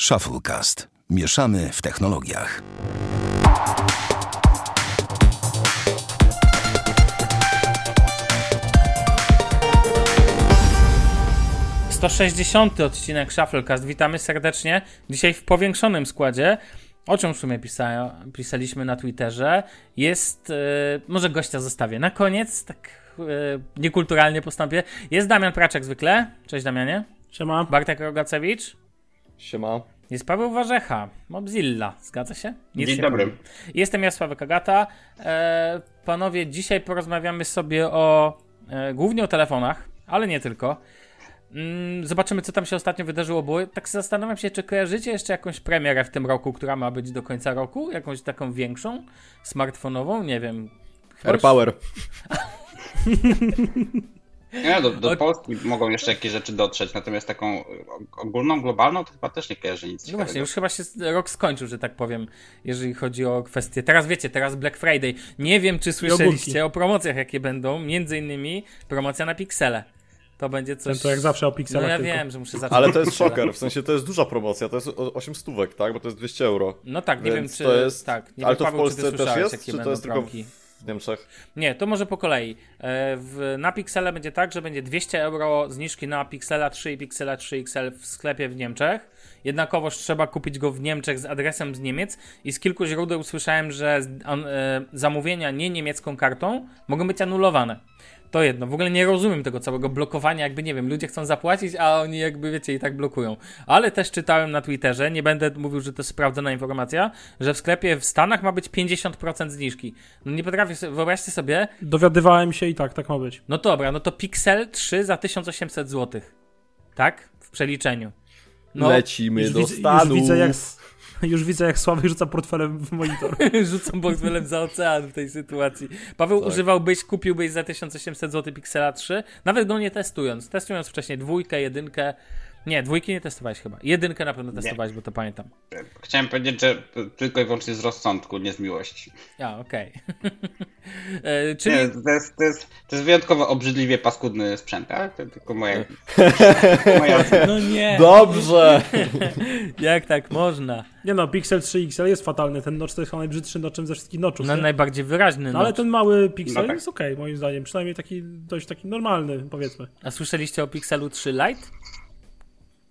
Shufflecast. Mieszamy w technologiach. To 60. odcinek Shufflecast. Witamy serdecznie. Dzisiaj w powiększonym składzie. O czym w sumie pisa pisaliśmy na Twitterze. Jest. Yy, może gościa zostawię. Na koniec, tak yy, niekulturalnie postąpię. Jest Damian Praczek zwykle. Cześć Damianie. Siema. Bartek Rogacewicz. Siema. Jest Paweł Warzecha, Mobzilla, zgadza się? Nic Dzień dobry. Powiem. Jestem ja, Sławek Agata. E, panowie, dzisiaj porozmawiamy sobie o, e, głównie o telefonach, ale nie tylko. Mm, zobaczymy, co tam się ostatnio wydarzyło, bo tak zastanawiam się, czy kojarzycie jeszcze jakąś premierę w tym roku, która ma być do końca roku? Jakąś taką większą, smartfonową? Nie wiem. AirPower. Nie, do, do Polski mogą jeszcze jakieś rzeczy dotrzeć, natomiast taką ogólną, globalną to chyba też nie kojarzy nic. No właśnie, już chyba się rok skończył, że tak powiem, jeżeli chodzi o kwestie. Teraz wiecie, teraz Black Friday. Nie wiem, czy słyszeliście o promocjach, jakie będą. Między innymi promocja na Pixele. To będzie coś. Ten to jak zawsze o pikselach. No ja tylko. wiem, że muszę zacząć. Ale to jest szoker, w sensie to jest duża promocja, to jest 8 stówek, tak? Bo to jest 200 euro. No tak, nie Więc wiem, czy. to jest- Tak, nie ale wiem, to w Paweł, Polsce czy ty też jest, jakie czy to będą jest tylko promki? W Niemczech? Nie, to może po kolei. E, W, na Pixele będzie tak, że będzie 200 euro zniżki na Pixela 3 i Pixela 3 XL w sklepie w Niemczech. Jednakowoż trzeba kupić go w Niemczech z adresem z Niemiec i z kilku źródeł słyszałem, że e, zamówienia nie niemiecką kartą mogą być anulowane. To jedno. W ogóle nie rozumiem tego całego blokowania, jakby nie wiem, ludzie chcą zapłacić, a oni jakby wiecie i tak blokują. Ale też czytałem na Twitterze, nie będę mówił, że to jest sprawdzona informacja, że w sklepie w Stanach ma być 50% zniżki. No nie potrafię sobie, wyobraźcie sobie, Dowiadywałem się i tak, tak ma być. no dobra, no to Pixel 3 za 1800 zł. Tak? W przeliczeniu. No, Lecimy Już do widzę, już Stanów. widzę, jak, już widzę, jak Sławek rzuca portfelem w monitor. rzucam portfelem za ocean w tej sytuacji. Paweł, Tak. używałbyś, kupiłbyś za 1800 zł Pixela 3, nawet go nie testując. Testując wcześniej dwójkę, jedynkę. Nie, dwójki nie testowałeś chyba. Jedynkę na pewno testowałeś, bo to pamiętam. Chciałem powiedzieć, że tylko i wyłącznie z rozsądku, nie z miłości. A, okej. E, Czyli Nie, to, jest, to, jest, to jest wyjątkowo obrzydliwie paskudny sprzęt, tak? To tylko moja... moja No nie, Dobrze! jak tak można? Nie no, Pixel 3 XL jest fatalny. Ten notch to jest chyba najbrzydszy notchem ze wszystkich noczów. No nie? najbardziej wyraźny. No, ale ten mały Pixel No tak. jest okej, moim zdaniem. Przynajmniej taki dość taki normalny, powiedzmy. A słyszeliście o Pixelu 3 Lite?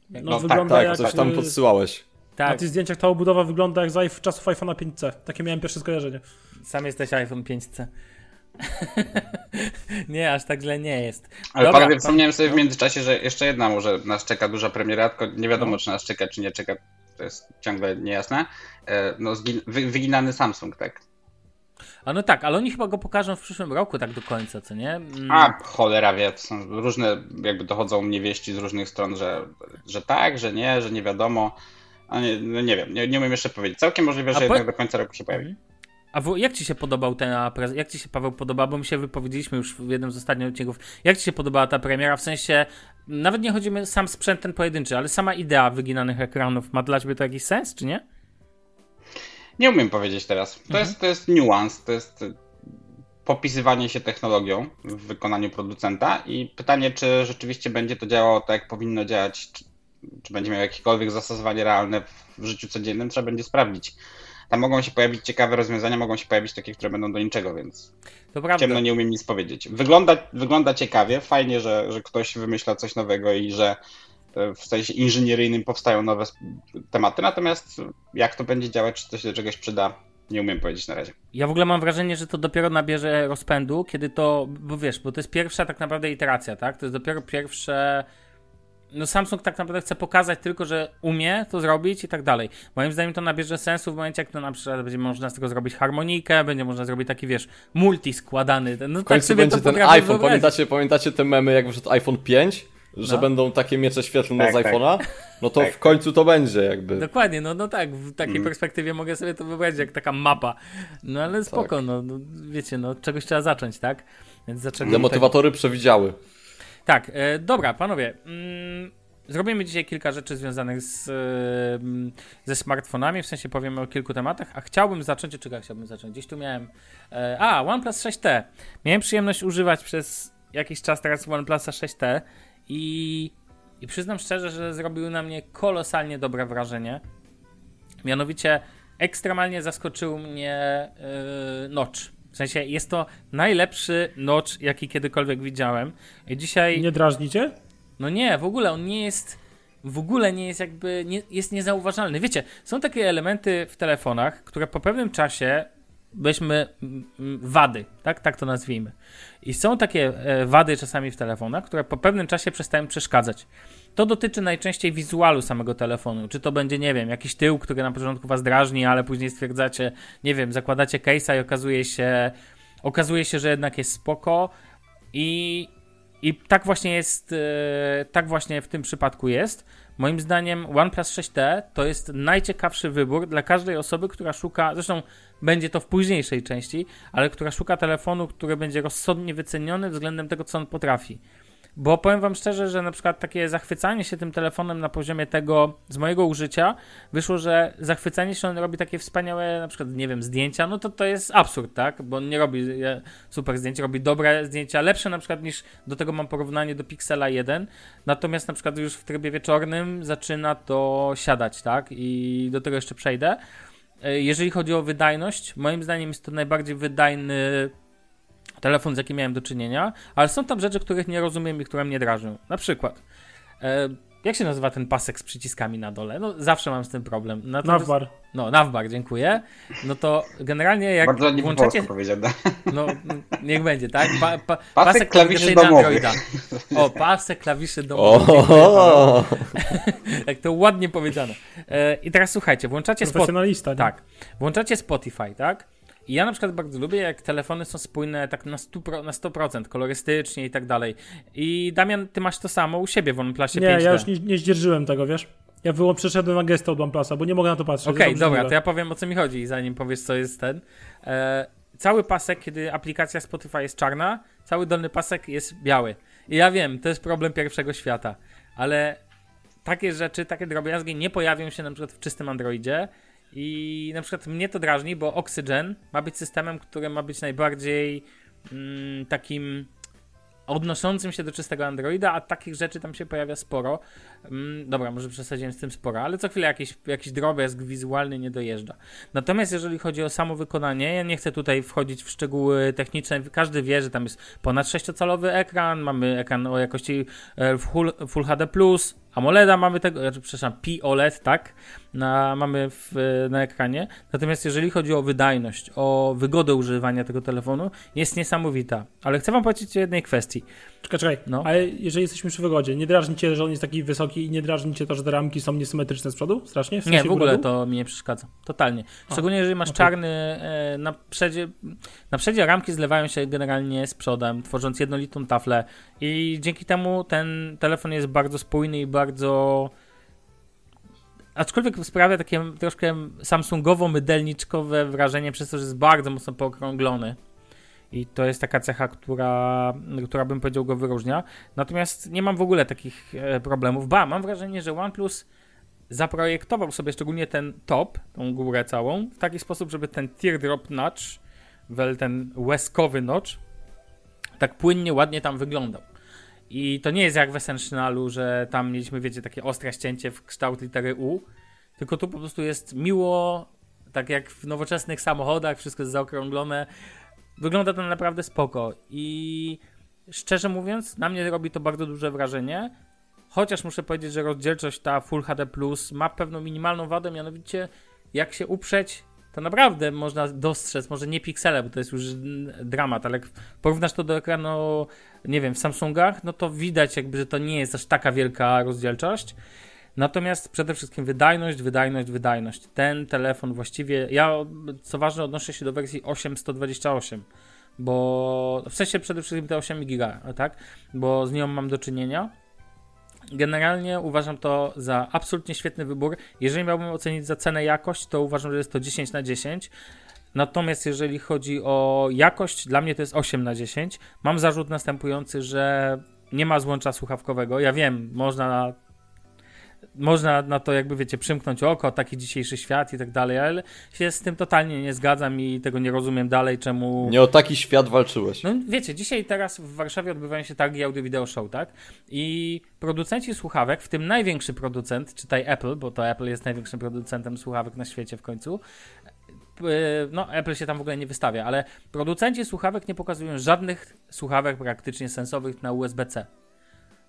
No, No tak, wygląda Tak, jak... coś tam y, podsyłałeś. Na Tak, tych zdjęciach ta obudowa wygląda jak z czasów iPhone'a 5C. Takie miałem pierwsze skojarzenie. sam jesteś iPhone 5C. nie, aż tak źle nie jest. Ale Dobra, panowie, wspomniałem sobie w międzyczasie, że jeszcze jedna może nas czeka duża premiera, tylko nie wiadomo, czy nas czeka, czy nie czeka. To jest ciągle niejasne. E, No, wyginany Samsung, tak? A no tak, ale oni chyba go pokażą w przyszłym roku tak do końca, co nie? Mm, A cholera wie, to są różne, jakby dochodzą mnie wieści z różnych stron, że, że tak, że nie, że nie wiadomo. A nie, no nie wiem, nie, nie umiem jeszcze powiedzieć. Całkiem możliwe, że po- jednak do końca roku się pojawi. A w, jak ci się podobał ten jak ci się Paweł podoba, bo my się wypowiedzieliśmy już w jednym z ostatnich odcinków, jak ci się podobała ta premiera, w sensie, nawet nie chodzi mi sam sprzęt ten pojedynczy, ale sama idea wyginanych ekranów, ma dla ciebie to jakiś sens, czy nie? Nie umiem powiedzieć teraz. To, jest, to jest niuans, to jest popisywanie się technologią w wykonaniu producenta i pytanie, czy rzeczywiście będzie to działało tak, jak powinno działać, czy, czy będzie miało jakiekolwiek zastosowanie realne w życiu codziennym, trzeba będzie sprawdzić. Tam mogą się pojawić ciekawe rozwiązania, mogą się pojawić takie, które będą do niczego, więc To prawda. ciemno nie umiem nic powiedzieć. Wygląda, wygląda ciekawie, fajnie, że, że ktoś wymyśla coś nowego i że w sensie inżynieryjnym powstają nowe tematy, natomiast jak to będzie działać, czy to się do czegoś przyda, nie umiem powiedzieć na razie. Ja w ogóle mam wrażenie, że to dopiero nabierze rozpędu, kiedy to, bo wiesz, bo to jest pierwsza tak naprawdę iteracja, tak? To jest dopiero pierwsze. No Samsung tak naprawdę chce pokazać tylko, że umie to zrobić i tak dalej. Moim zdaniem to nabierze sensu w momencie, jak to na przykład będzie można z tego zrobić harmonikę, będzie można zrobić taki, wiesz, multi składany. No W tak końcu sobie będzie to ten iPhone. wyobrazić. Pamiętacie, pamiętacie te memy, jak wyszedł iPhone 5? Że No. będą takie miecze świetlne Tak, z tak. iPhone'a? No to Tak, w końcu to będzie jakby. Dokładnie, no, no tak, w takiej Mm. perspektywie mogę sobie to wyobrazić, jak taka mapa. No ale spoko, Tak. no, no wiecie, no czegoś trzeba zacząć, tak? Więc zaczęli Demotywatory przewidziały. Tak, e, dobra, panowie. Mm, zrobimy dzisiaj kilka rzeczy związanych z, e, ze smartfonami, w sensie powiemy o kilku tematach, a chciałbym zacząć, czego chciałbym zacząć? Gdzieś tu miałem. E, a, OnePlus 6T. Miałem przyjemność używać przez jakiś czas teraz OnePlusa 6T i i przyznam szczerze, że zrobił na mnie kolosalnie dobre wrażenie. Mianowicie ekstremalnie zaskoczył mnie yy, Notch. W sensie jest to najlepszy Notch, jaki kiedykolwiek widziałem. I dzisiaj... Nie drażnicie? No nie, w ogóle on nie jest w ogóle nie jest jakby, nie, jest niezauważalny. Wiecie, są takie elementy w telefonach, które po pewnym czasie weźmy wady, tak, tak to nazwijmy. I są takie e, wady czasami w telefonach, które po pewnym czasie przestają przeszkadzać. To dotyczy najczęściej wizualu samego telefonu. Czy to będzie, nie wiem, jakiś tył, który na początku was drażni, ale później stwierdzacie, nie wiem, zakładacie case'a i okazuje się, okazuje się, że jednak jest spoko. I, i tak właśnie jest, e, tak właśnie w tym przypadku jest. Moim zdaniem OnePlus 6T to jest najciekawszy wybór dla każdej osoby, która szuka, zresztą będzie to w późniejszej części, ale która szuka telefonu, który będzie rozsądnie wyceniony względem tego, co on potrafi. Bo powiem Wam szczerze, że na przykład takie zachwycanie się tym telefonem na poziomie tego z mojego użycia wyszło, że zachwycanie się on robi takie wspaniałe, na przykład, nie wiem, zdjęcia, no to to jest absurd, tak? Bo on nie robi super zdjęć, robi dobre zdjęcia, lepsze na przykład niż do tego mam porównanie do Pixela 1. Natomiast na przykład już w trybie wieczornym zaczyna to siadać, tak? I do tego jeszcze przejdę. E, jeżeli chodzi o wydajność, moim zdaniem jest to najbardziej wydajny telefon, z jakim miałem do czynienia, ale są tam rzeczy, których nie rozumiem i które mnie drażą. Na przykład, e, jak się nazywa ten pasek z przyciskami na dole? No, zawsze mam z tym problem. Natomiast, navbar. No, navbar, dziękuję. No to generalnie jak Bardzo nie włączacie... powiedziane. No, niech będzie, tak? Pa, pa, pasek, pasek klawiszy domowych. O, pasek klawiszy domowych. O, jak to ładnie powiedziane. E, I teraz słuchajcie, włączacie... Profesjonalista, Tak. Włączacie Spotify, tak? I ja na przykład bardzo lubię, jak telefony są spójne tak na 100%, na 100% kolorystycznie i tak dalej. I Damian, ty masz to samo u siebie w OnePlusie nie, 5D. Nie, ja już nie, nie zdzierżyłem tego, wiesz? Ja wyłączyłem, przeszedłem na gestę od OnePlusa, bo nie mogę na to patrzeć. Okej, okay, dobra, to ja powiem o co mi chodzi, zanim powiesz co jest ten. E, cały pasek, kiedy aplikacja Spotify jest czarna, cały dolny pasek jest biały. I ja wiem, to jest problem pierwszego świata, ale takie rzeczy, takie drobiazgi nie pojawią się na przykład w czystym Androidzie i na przykład mnie to drażni, bo Oxygen ma być systemem, który ma być najbardziej mm, takim odnoszącym się do czystego Androida, a takich rzeczy tam się pojawia sporo. Mm, dobra, może przesadziłem z tym sporo, ale co chwilę jakiś, jakiś drobiazg wizualny nie dojeżdża. Natomiast jeżeli chodzi o samo wykonanie, ja nie chcę tutaj wchodzić w szczegóły techniczne. Każdy wie, że tam jest ponad 6-calowy ekran, mamy ekran o jakości e, Full, Full HD+, AMOLEDa mamy tego, znaczy, przepraszam, POLED, tak, na, mamy w, na ekranie. Natomiast jeżeli chodzi o wydajność, o wygodę używania tego telefonu, jest niesamowita. Ale chcę wam powiedzieć o jednej kwestii. Czekaj, czekaj, no. ale jeżeli jesteśmy przy wygodzie, nie drażni cię, że on jest taki wysoki i nie drażni cię to, że te ramki są niesymetryczne z przodu? Strasznie? W nie, w ogóle to mi nie przeszkadza. Totalnie. Szczególnie jeżeli masz okay. czarny e, na przedzie, na przedzie ramki zlewają się generalnie z przodem, tworząc jednolitą taflę i dzięki temu ten telefon jest bardzo spójny i bardzo aczkolwiek sprawia takie troszkę samsungowo-mydelniczkowe wrażenie przez to, że jest bardzo mocno pookrąglony. I to jest taka cecha, która, która bym powiedział go wyróżnia. Natomiast nie mam w ogóle takich e, problemów. Ba, mam wrażenie, że OnePlus zaprojektował sobie szczególnie ten top, tą górę całą, w taki sposób, żeby ten teardrop notch, wel ten łezkowy notch, tak płynnie, ładnie tam wyglądał. I to nie jest jak w Essentialu, że tam mieliśmy, wiecie, takie ostre ścięcie w kształt litery U, tylko tu po prostu jest miło, tak jak w nowoczesnych samochodach, wszystko jest zaokrąglone. Wygląda to naprawdę spoko i szczerze mówiąc, na mnie robi to bardzo duże wrażenie. Chociaż muszę powiedzieć, że rozdzielczość ta Full HD Plus ma pewną minimalną wadę, mianowicie jak się uprzeć, to naprawdę można dostrzec, może nie piksele, bo to jest już dramat, ale jak porównasz to do ekranu, nie wiem, w Samsungach, no to widać jakby, że to nie jest aż taka wielka rozdzielczość. Natomiast przede wszystkim wydajność, wydajność, wydajność. Ten telefon właściwie, ja co ważne odnoszę się do wersji 8128, bo w sensie przede wszystkim te 8 giga, tak? Bo z nią mam do czynienia. Generalnie uważam to za absolutnie świetny wybór. Jeżeli miałbym ocenić za cenę jakość, to uważam, że jest to 10 na 10. Natomiast jeżeli chodzi o jakość, dla mnie to jest 8 na 10. Mam zarzut następujący, że nie ma złącza słuchawkowego. Ja wiem, można można na to jakby, wiecie, przymknąć oko, taki dzisiejszy świat i tak dalej, ale się z tym totalnie nie zgadzam i tego nie rozumiem dalej, czemu... Nie o taki świat walczyłeś. No wiecie, dzisiaj teraz w Warszawie odbywają się targi audio video show, tak? I producenci słuchawek, w tym największy producent, czytaj Apple, bo to Apple jest największym producentem słuchawek na świecie w końcu, no Apple się tam w ogóle nie wystawia, ale producenci słuchawek nie pokazują żadnych słuchawek praktycznie sensowych na USB-C.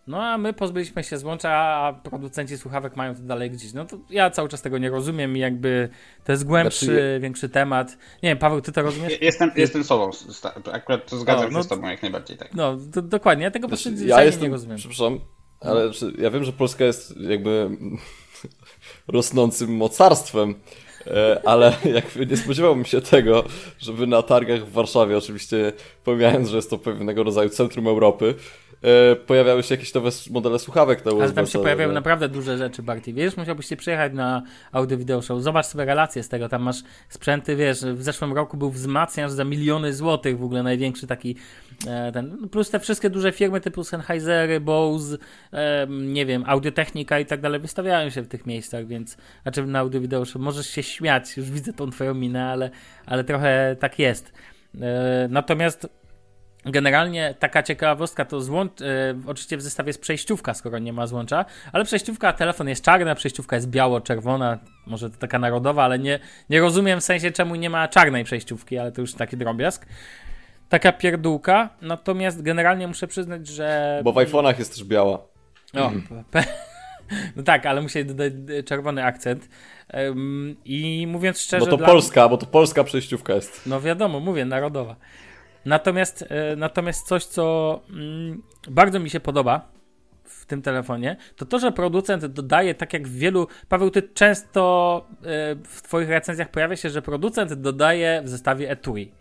No a my pozbyliśmy się złącza, a producenci słuchawek mają to dalej gdzieś. No to ja cały czas tego nie rozumiem i jakby to jest głębszy, Znaczy- większy temat. Nie wiem, Paweł, ty to rozumiesz? Jestem, jestem sobą, akurat to zgadzam O, no się z tobą jak najbardziej, tak. No, to, dokładnie, ja tego po prostu Znaczy, ja ja jestem, nie rozumiem. przepraszam, ale ja wiem, że Polska jest jakby rosnącym mocarstwem, e, ale jakby nie spodziewałbym się tego, żeby na targach w Warszawie, oczywiście pomijając, że jest to pewnego rodzaju centrum Europy, pojawiały się jakieś nowe modele słuchawek na USB. Ale tam się pojawiają naprawdę duże rzeczy, Barty. Wiesz, musiałbyś się przyjechać na audio video show. Zobacz sobie relacje z tego. Tam masz sprzęty, wiesz, w zeszłym roku był wzmacniacz za miliony złotych, w ogóle największy taki e, ten. Plus te wszystkie duże firmy typu Sennheisery, Bose, e, nie wiem, Audiotechnika i tak dalej wystawiają się w tych miejscach, więc znaczy na audio video show możesz się śmiać, już widzę tą twoją minę, ale, ale trochę tak jest. E, natomiast Generalnie taka ciekawostka to złącz, e, oczywiście w zestawie jest przejściówka, skoro nie ma złącza, ale przejściówka, telefon jest czarny, a przejściówka jest biało-czerwona, może to taka narodowa, ale nie, nie rozumiem w sensie czemu nie ma czarnej przejściówki, ale to już taki drobiazg. Taka pierdółka, natomiast generalnie muszę przyznać, że... Bo w iPhone'ach jest też biała. O, pe- no tak, ale muszę dodać czerwony akcent. I mówiąc szczerze... Bo to Polska, bo to polska przejściówka jest. no wiadomo, mówię, narodowa. Natomiast, e, natomiast coś, co mm, bardzo mi się podoba w tym telefonie, to to, że producent dodaje, tak jak w wielu. Paweł, ty często e, w Twoich recenzjach pojawia się, że producent dodaje w zestawie etui.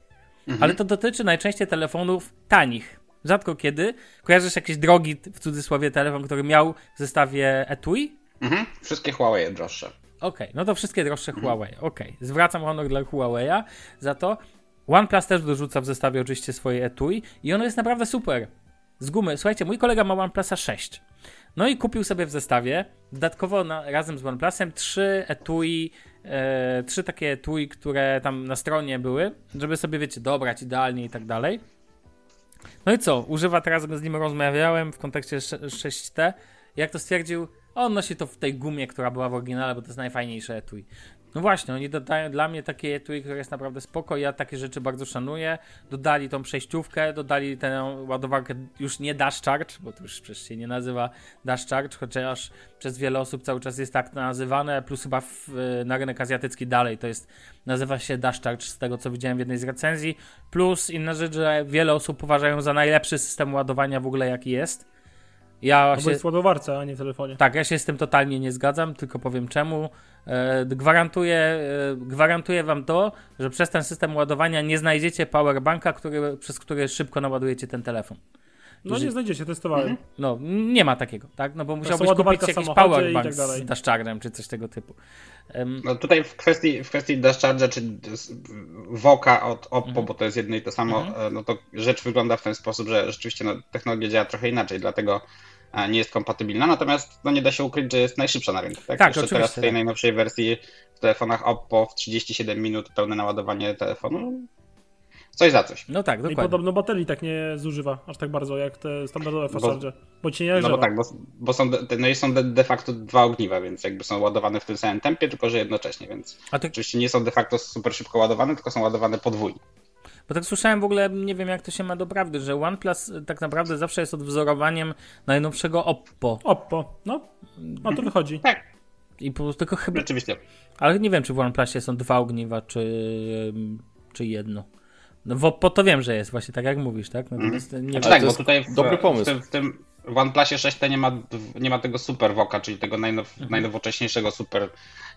Ale to dotyczy najczęściej telefonów tanich. Rzadko kiedy. Kojarzysz jakiś drogi, w cudzysłowie, telefon, który miał w zestawie etui? Mhm. Wszystkie Huawei droższe. Okej, no to wszystkie droższe Huawei. Okej, zwracam honor dla Huawei'a za to. OnePlus też dorzuca w zestawie oczywiście swoje etui i ono jest naprawdę super. Z gumy. Słuchajcie, mój kolega ma OnePlusa 6. No i kupił sobie w zestawie, dodatkowo na, razem z OnePlusem, trzy etui, e, trzy takie etui, które tam na stronie były, żeby sobie, wiecie, dobrać idealnie i tak dalej. No i co? Używa teraz, z nim rozmawiałem w kontekście sz- 6T. Jak to stwierdził, on nosi to w tej gumie, która była w oryginale, bo to jest najfajniejsze etui. No właśnie, oni dodają dla mnie takie etui, które jest naprawdę spoko. Ja takie rzeczy bardzo szanuję. Dodali tą przejściówkę, dodali tę ładowarkę już nie Dash Charge, bo to już przecież się nie nazywa Dash Charge, chociaż przez wiele osób cały czas jest tak nazywane, plus chyba w, na rynek azjatycki dalej to jest, nazywa się Dash Charge z tego co widziałem w jednej z recenzji. Plus inna rzecz, że wiele osób uważają za najlepszy system ładowania w ogóle jaki jest. Ja No się, jest w ładowarce, a nie w telefonie. tak, ja się z tym totalnie nie zgadzam, tylko powiem czemu. E, gwarantuję, e, gwarantuję wam to, że przez ten system ładowania nie znajdziecie powerbanka, który, przez który szybko naładujecie ten telefon. No nie znajdziecie, testowałem. No, nie ma takiego, tak? No bo musiałbyś kupić jakiś powerbank tak dalej. z daszczarem czy coś tego typu. Em, No tutaj w kwestii, w kwestii Dash Charger czy Voka od Oppo, Mhm. bo to jest jedno i to samo, e, no to rzecz wygląda w ten sposób, że rzeczywiście no, technologia działa trochę inaczej, dlatego nie jest kompatybilna, natomiast no, nie da się ukryć, że jest najszybsza na rynku. Tak, Tak, Jeszcze oczywiście, teraz w tej tak. najnowszej wersji w telefonach Oppo w 37 minut pełne naładowanie telefonu. Coś za coś. no tak, No i dokładnie. podobno baterii tak nie zużywa aż tak bardzo jak te standardowe Bo- fast charge. Bo ci nie No bo tak, bo, bo są, de, no i są de, de facto dwa ogniwa, więc jakby są ładowane w tym samym tempie, tylko że jednocześnie, więc A ty, oczywiście nie są de facto super szybko ładowane, tylko są ładowane podwójnie. Bo tak słyszałem w ogóle, nie wiem jak to się ma do prawdy, że OnePlus e, tak naprawdę zawsze jest odwzorowaniem najnowszego Oppo. Oppo, no, no to wychodzi. Tak, I po, tylko chyba, rzeczywiście. Ale nie wiem, czy w OnePlusie są dwa ogniwa, czy, czy jedno. No w Oppo to wiem, że jest właśnie tak jak mówisz, tak? Natomiast nie Znaczy wiem. tak, to bo jest tutaj w, dobry pomysł. w tym, w tym w OnePlusie 6T nie ma, nie ma tego super Voka, czyli tego najnow, Mhm. najnowocześniejszego super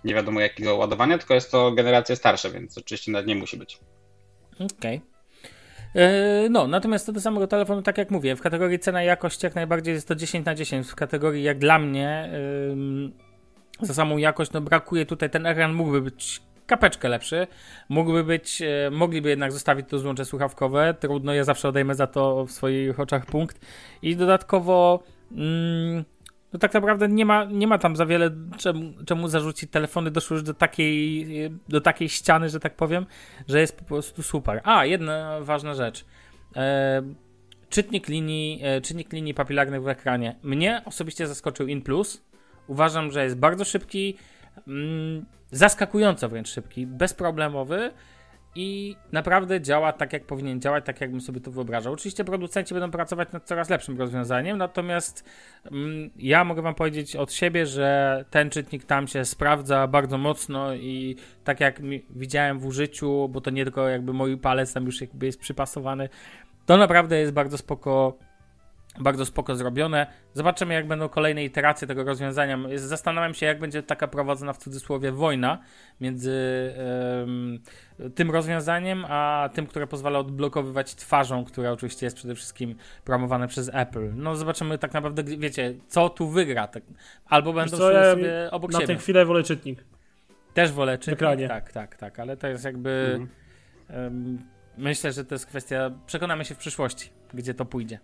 nie wiadomo jakiego ładowania, tylko jest to generacje starsze, więc oczywiście nawet nie musi być. Okej. E, No, natomiast co do samego telefonu, tak jak mówię, w kategorii cena i jakość jak najbardziej jest to 10 na 10. W kategorii jak dla mnie za samą jakość, no brakuje tutaj, ten ekran mógłby być kapeczkę lepszy, mógłby być, e, mogliby jednak zostawić to złącze słuchawkowe, trudno, ja zawsze odejmę za to w swoich oczach punkt i dodatkowo mm, No tak naprawdę nie ma, nie ma tam za wiele czemu, czemu zarzucić. Telefony doszły już do takiej, do takiej ściany, że tak powiem, że jest po prostu super. A, jedna ważna rzecz. E, czytnik linii, e, czytnik linii papilarnych w ekranie. Mnie osobiście zaskoczył In Plus. Uważam, że jest bardzo szybki, mm, zaskakująco wręcz szybki, bezproblemowy i naprawdę działa tak, jak powinien działać, tak jakbym sobie to wyobrażał. Oczywiście producenci będą pracować nad coraz lepszym rozwiązaniem, natomiast mm, ja mogę wam powiedzieć od siebie, że ten czytnik tam się sprawdza bardzo mocno i tak jak widziałem w użyciu, bo to nie tylko jakby mój palec tam już jakby jest przypasowany, to naprawdę jest bardzo spoko bardzo spoko zrobione. Zobaczymy, jak będą kolejne iteracje tego rozwiązania. Zastanawiam się, jak będzie taka prowadzona w cudzysłowie wojna między um, tym rozwiązaniem, a tym, które pozwala odblokowywać twarzą, która oczywiście jest przede wszystkim promowane przez Apple. No zobaczymy tak naprawdę, wiecie, co tu wygra. Tak, albo będą co, ja sobie obok na siebie. Na tę chwilę wolę czytnik. Też wolę czytnik, tak, tak, tak, ale to jest jakby... Mhm. Um, myślę, że to jest kwestia... Przekonamy się w przyszłości, gdzie to pójdzie.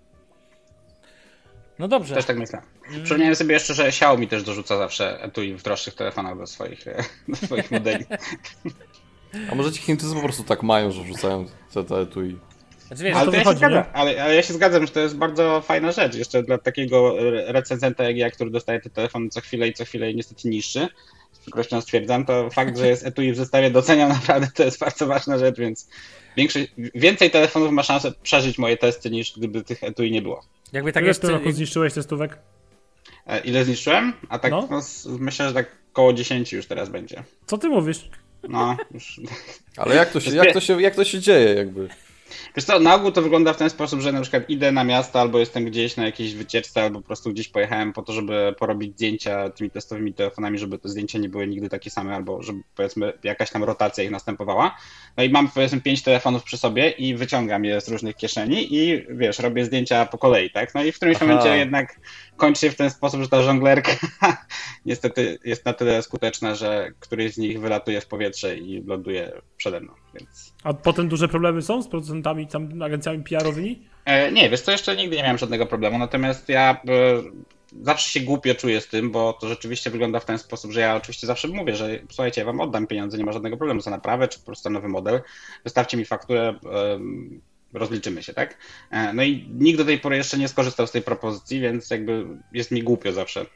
No dobrze. Też tak myślę. Mm. Przypomniałem sobie jeszcze, że Xiaomi też dorzuca zawsze etui w droższych telefonach do swoich, do swoich modeli. A może ci Chińczycy po prostu tak mają, że wrzucają te, te etui? Znaczy, wiesz, ale, to ja wychodzi, zgadzam, ale, ale, ja się zgadzam, że to jest bardzo fajna rzecz. Jeszcze dla takiego recenzenta jak ja, który dostaje te telefony co chwilę i co chwilę i niestety niższy, z przykrością stwierdzam, to fakt, że jest etui w zestawie doceniam naprawdę, to jest bardzo ważna rzecz, więc większość, więcej telefonów ma szansę przeżyć moje testy niż gdyby tych etui nie było. Jakby tak Ile w tym roku zniszczyłeś testówek? E, ile zniszczyłem? A tak no. No, myślę, że tak około 10 już teraz będzie. Co ty mówisz? No, już. Ale jak to się, jak to się, jak to się dzieje jakby? Wiesz co, na ogół to wygląda w ten sposób, że na przykład idę na miasto albo jestem gdzieś na jakiejś wycieczce albo po prostu gdzieś pojechałem po to, żeby porobić zdjęcia tymi testowymi telefonami, żeby te zdjęcia nie były nigdy takie same albo żeby powiedzmy jakaś tam rotacja ich następowała. No i mam powiedzmy pięć telefonów przy sobie i wyciągam je z różnych kieszeni i wiesz, robię zdjęcia po kolei, tak? No i w którymś Aha. momencie jednak kończy się w ten sposób, że ta żonglerka niestety jest na tyle skuteczna, że któryś z nich wylatuje w powietrze i ląduje przede mną, więc... A potem duże problemy są z producentami, tam agencjami PR-owymi? E, nie, wiesz to jeszcze nigdy nie miałem żadnego problemu, natomiast ja e, zawsze się głupio czuję z tym, bo to rzeczywiście wygląda w ten sposób, że ja oczywiście zawsze mówię, że słuchajcie, ja wam oddam pieniądze, nie ma żadnego problemu za naprawę, czy po prostu nowy model, wystawcie mi fakturę, rozliczymy się, tak? E, no i nikt do tej pory jeszcze nie skorzystał z tej propozycji, więc jakby jest mi głupio zawsze.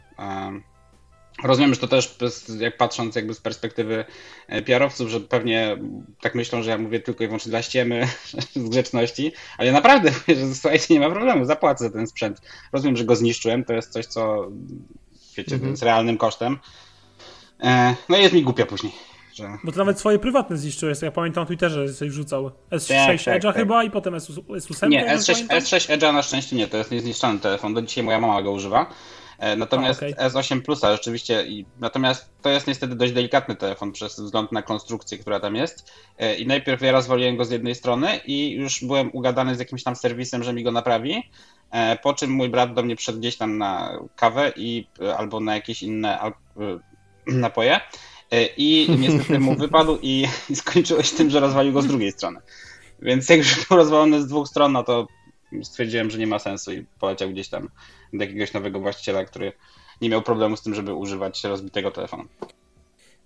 Rozumiem, że to też, jak patrząc jakby z perspektywy e, PR-owców, że pewnie tak myślą, że ja mówię tylko i wyłącznie dla ściemy, z grzeczności, ale ja naprawdę mówię, że słuchajcie, nie ma problemu, zapłacę za ten sprzęt. Rozumiem, że go zniszczyłem, to jest coś, co wiecie, -hmm. z realnym kosztem. E, no i jest mi głupio później. Że... Bo to nawet swoje prywatne zniszczyłeś, ja pamiętam na Twitterze, że coś wrzucał. S6 tak, Edge'a tak, chyba tak. i potem S8. Nie, S6, S6 Edge'a na szczęście nie, to jest niezniszczony telefon, do dzisiaj moja mama go używa. E, natomiast A, okay. S8 Plusa rzeczywiście, i, natomiast to jest niestety dość delikatny telefon przez wzgląd na konstrukcję, która tam jest. E, I najpierw ja rozwaliłem go z jednej strony i już byłem ugadany z jakimś tam serwisem, że mi go naprawi. E, po czym mój brat do mnie przyszedł gdzieś tam na kawę i albo na jakieś inne napoje. I niestety mu wypadł i, i skończyło się tym, że rozwalił go z drugiej strony. Więc jak już był rozwalony z dwóch stron, no to stwierdziłem, że nie ma sensu i poleciał gdzieś tam do jakiegoś nowego właściciela, który nie miał problemu z tym, żeby używać rozbitego telefonu.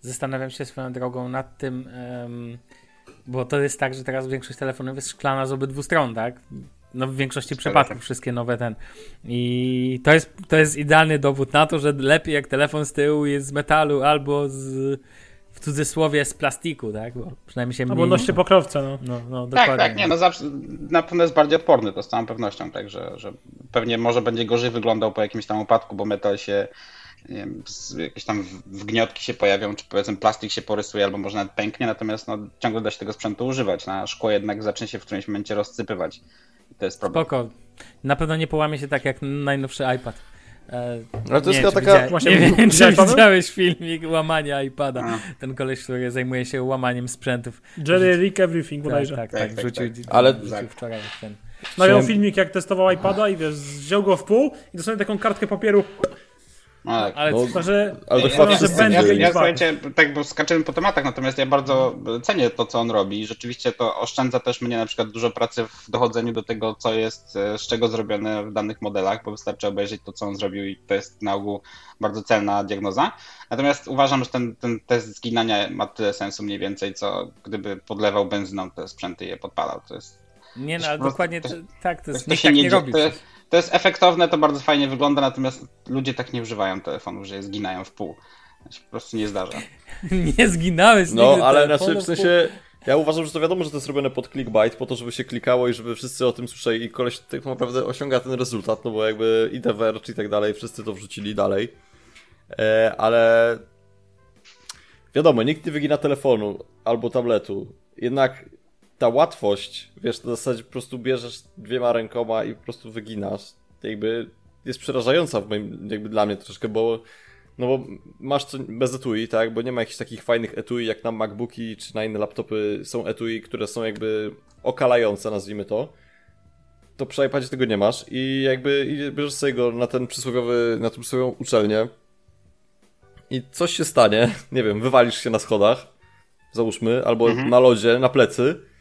Zastanawiam się swoją drogą nad tym, bo to jest tak, że teraz większość telefonów jest szklana z obydwu stron, tak? No w większości przypadków wszystkie nowe ten. I to jest, to jest idealny dowód na to, że lepiej jak telefon z tyłu jest z metalu albo z cudzysłowie z plastiku, tak? Bo przynajmniej się mniej... Albo noście pokrowca, no. no, no tak, tak, nie, no zawsze, na pewno jest bardziej odporny, to z całą pewnością, także że pewnie może będzie gorzej wyglądał po jakimś tam upadku, bo metal się nie wiem, jakieś tam wgniotki się pojawią, czy powiedzmy plastik się porysuje, albo może nawet pęknie, natomiast no, ciągle da się tego sprzętu używać. Na szkło jednak zacznie się w którymś momencie rozsypywać. I to jest problem. Spoko. Na pewno nie połamie się tak jak najnowszy iPad. Ale to jest taka... Właśnie, nie wiem, czy widziałeś filmik łamania iPada. A. Ten koleś, który zajmuje się łamaniem sprzętów. Jerry Rick Everything tak, bodajże. Tak, tak, tak, tak, wrzucił, tak. Ale... wrzucił wczoraj ten. Nagrał filmik, jak testował iPada i wiesz, wziął go w pół i dosłownie taką kartkę papieru No, tak. Ale No, Chyba, że, Ale to że wszyscy będzie ja, ja, słuchajcie, tak, bo skaczemy po tematach, natomiast ja bardzo cenię to, co on robi. Rzeczywiście to oszczędza też mnie na przykład dużo pracy w dochodzeniu do tego, co jest, e, z czego zrobione w danych modelach, bo wystarczy obejrzeć to, co on zrobił i to jest na ogół bardzo celna diagnoza. Natomiast uważam, że ten, ten test zginania ma tyle sensu mniej więcej, co gdyby podlewał benzyną te sprzęty i je podpalał. To jest Nie, no ale dokładnie to- tak, to jest, to się tak nie nie robi. To jest, to jest efektowne, to bardzo fajnie wygląda, natomiast ludzie tak nie używają telefonów, że je zginają w pół. To się po prostu nie zdarza. nie zginałeś No, nigdy ale telefonu, znaczy w sensie. Ja uważam, że to wiadomo, że to jest robione pod clickbait, po to, żeby się klikało i żeby wszyscy o tym słyszeli i koleś tak naprawdę osiąga ten rezultat, no bo jakby i The Verge i tak dalej, wszyscy to wrzucili dalej. E, ale wiadomo, nikt nie wygina telefonu albo tabletu. Jednak ta łatwość, wiesz, na zasadzie po prostu bierzesz dwiema rękoma i po prostu wyginasz, jakby jest przerażająca w moim, jakby dla mnie troszkę, bo no bo masz co, bez etui, tak? Bo nie ma jakichś takich fajnych etui jak na MacBooki czy na inne laptopy są etui, które są jakby okalające, nazwijmy to. To przy iPadzie tego nie masz i jakby i bierzesz sobie go na ten przysłowiowy, na tą przysłowiową uczelnię i coś się stanie, nie wiem, wywalisz się na schodach, załóżmy, albo na lodzie, na plecy,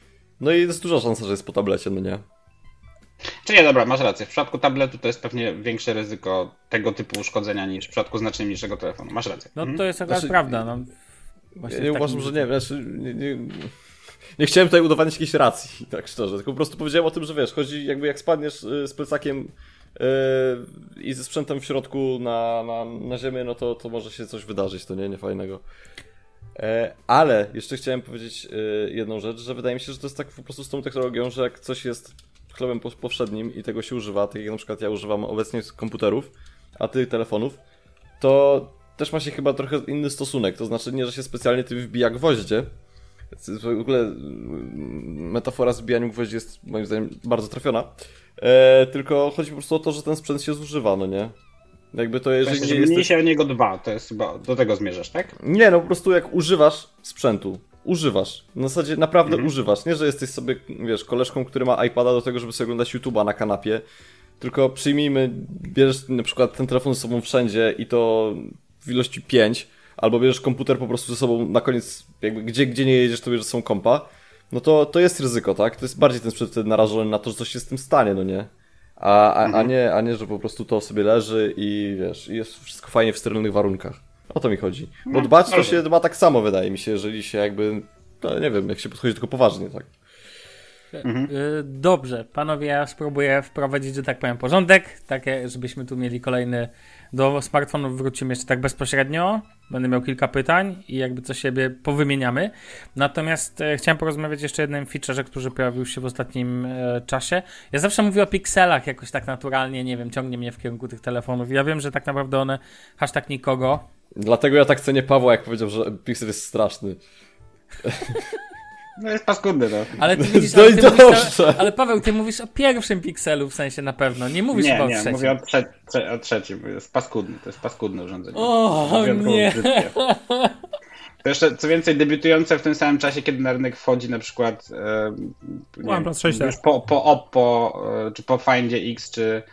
no i jest duża szansa, że jest po tablecie, no nie? Czy nie, dobra, masz rację. W przypadku tabletu to jest pewnie większe ryzyko tego typu uszkodzenia niż w przypadku znacznie mniejszego telefonu. Masz rację. No to jest akurat Znaczy, prawda. No. Właśnie Ja nie takim uważam, że nie, znaczy, nie, nie, nie chciałem tutaj udowadniać jakiejś racji, tak szczerze, tylko po prostu powiedziałem o tym, że wiesz, chodzi jakby jak spadniesz y, z plecakiem y, i ze sprzętem w środku na, na, na ziemię, no to, to może się coś wydarzyć, to nie, nie fajnego. Ale jeszcze chciałem powiedzieć y, jedną rzecz, że wydaje mi się, że to jest tak po prostu z tą technologią, że jak coś jest chlebem po- powszednim i tego się używa, tak jak na przykład ja używam obecnie komputerów, a ty telefonów, to też ma się chyba trochę inny stosunek. To znaczy nie, że się specjalnie tym wbija gwoździe. W ogóle mm, metafora z wbijaniem jest moim zdaniem bardzo trafiona. E, tylko chodzi po prostu o to, że ten sprzęt się zużywa, no nie? Jakby to jeżeli nie jesteś... się o niego dwa, to jest chyba do tego zmierzasz, tak? Nie, no po prostu jak używasz sprzętu, używasz. Na zasadzie naprawdę Mhm. używasz. Nie, że jesteś sobie, wiesz, koleżką, który ma iPada do tego, żeby sobie oglądać YouTube'a na kanapie. Tylko przyjmijmy, bierzesz na przykład ten telefon ze sobą wszędzie i to w ilości 5, albo bierzesz komputer po prostu ze sobą na koniec, jakby gdzie, gdzie nie jedziesz, to bierzesz ze sobą kompa. No to, to jest ryzyko, tak? To jest bardziej ten sprzęt narażony na to, że coś się z tym stanie, no nie? A, a, a, nie, a nie, że po prostu to sobie leży i wiesz, jest wszystko fajnie w sterylnych warunkach. O to mi chodzi. Bo dbać to się ma tak samo, wydaje mi się, jeżeli się jakby, no nie wiem, jak się podchodzi do tego poważnie, tak. Y, Dobrze, panowie, ja spróbuję wprowadzić, że tak powiem, porządek, takie, żebyśmy tu mieli kolejny. Do smartfonów wrócimy jeszcze tak bezpośrednio. Będę miał kilka pytań i jakby co siebie powymieniamy. Natomiast e, chciałem porozmawiać jeszcze o jednym featureze, który pojawił się w ostatnim e, czasie. Ja zawsze mówię o pikselach jakoś tak naturalnie, nie wiem, ciągnie mnie w kierunku tych telefonów. Ja wiem, że tak naprawdę one hashtag nikogo. Dlatego ja tak cenię Pawła, jak powiedział, że Pixel jest straszny. No jest paskudny, no. Ale ty widzisz, No ale, ty mówisz o, ale Paweł, ty mówisz o pierwszym pikselu w sensie na pewno. Nie mówisz Nie, chyba o nie, trzecim. mówię o, trze trze o trzecim. Jest paskudny, to jest paskudne urządzenie. O, Wyjątkowo nie. brzydkie. To jeszcze, co więcej, debiutujące w tym samym czasie, kiedy na rynek wchodzi na przykład e, nie OnePlus wiem, 6T. już po, po Oppo, e, czy po Findzie X, czy,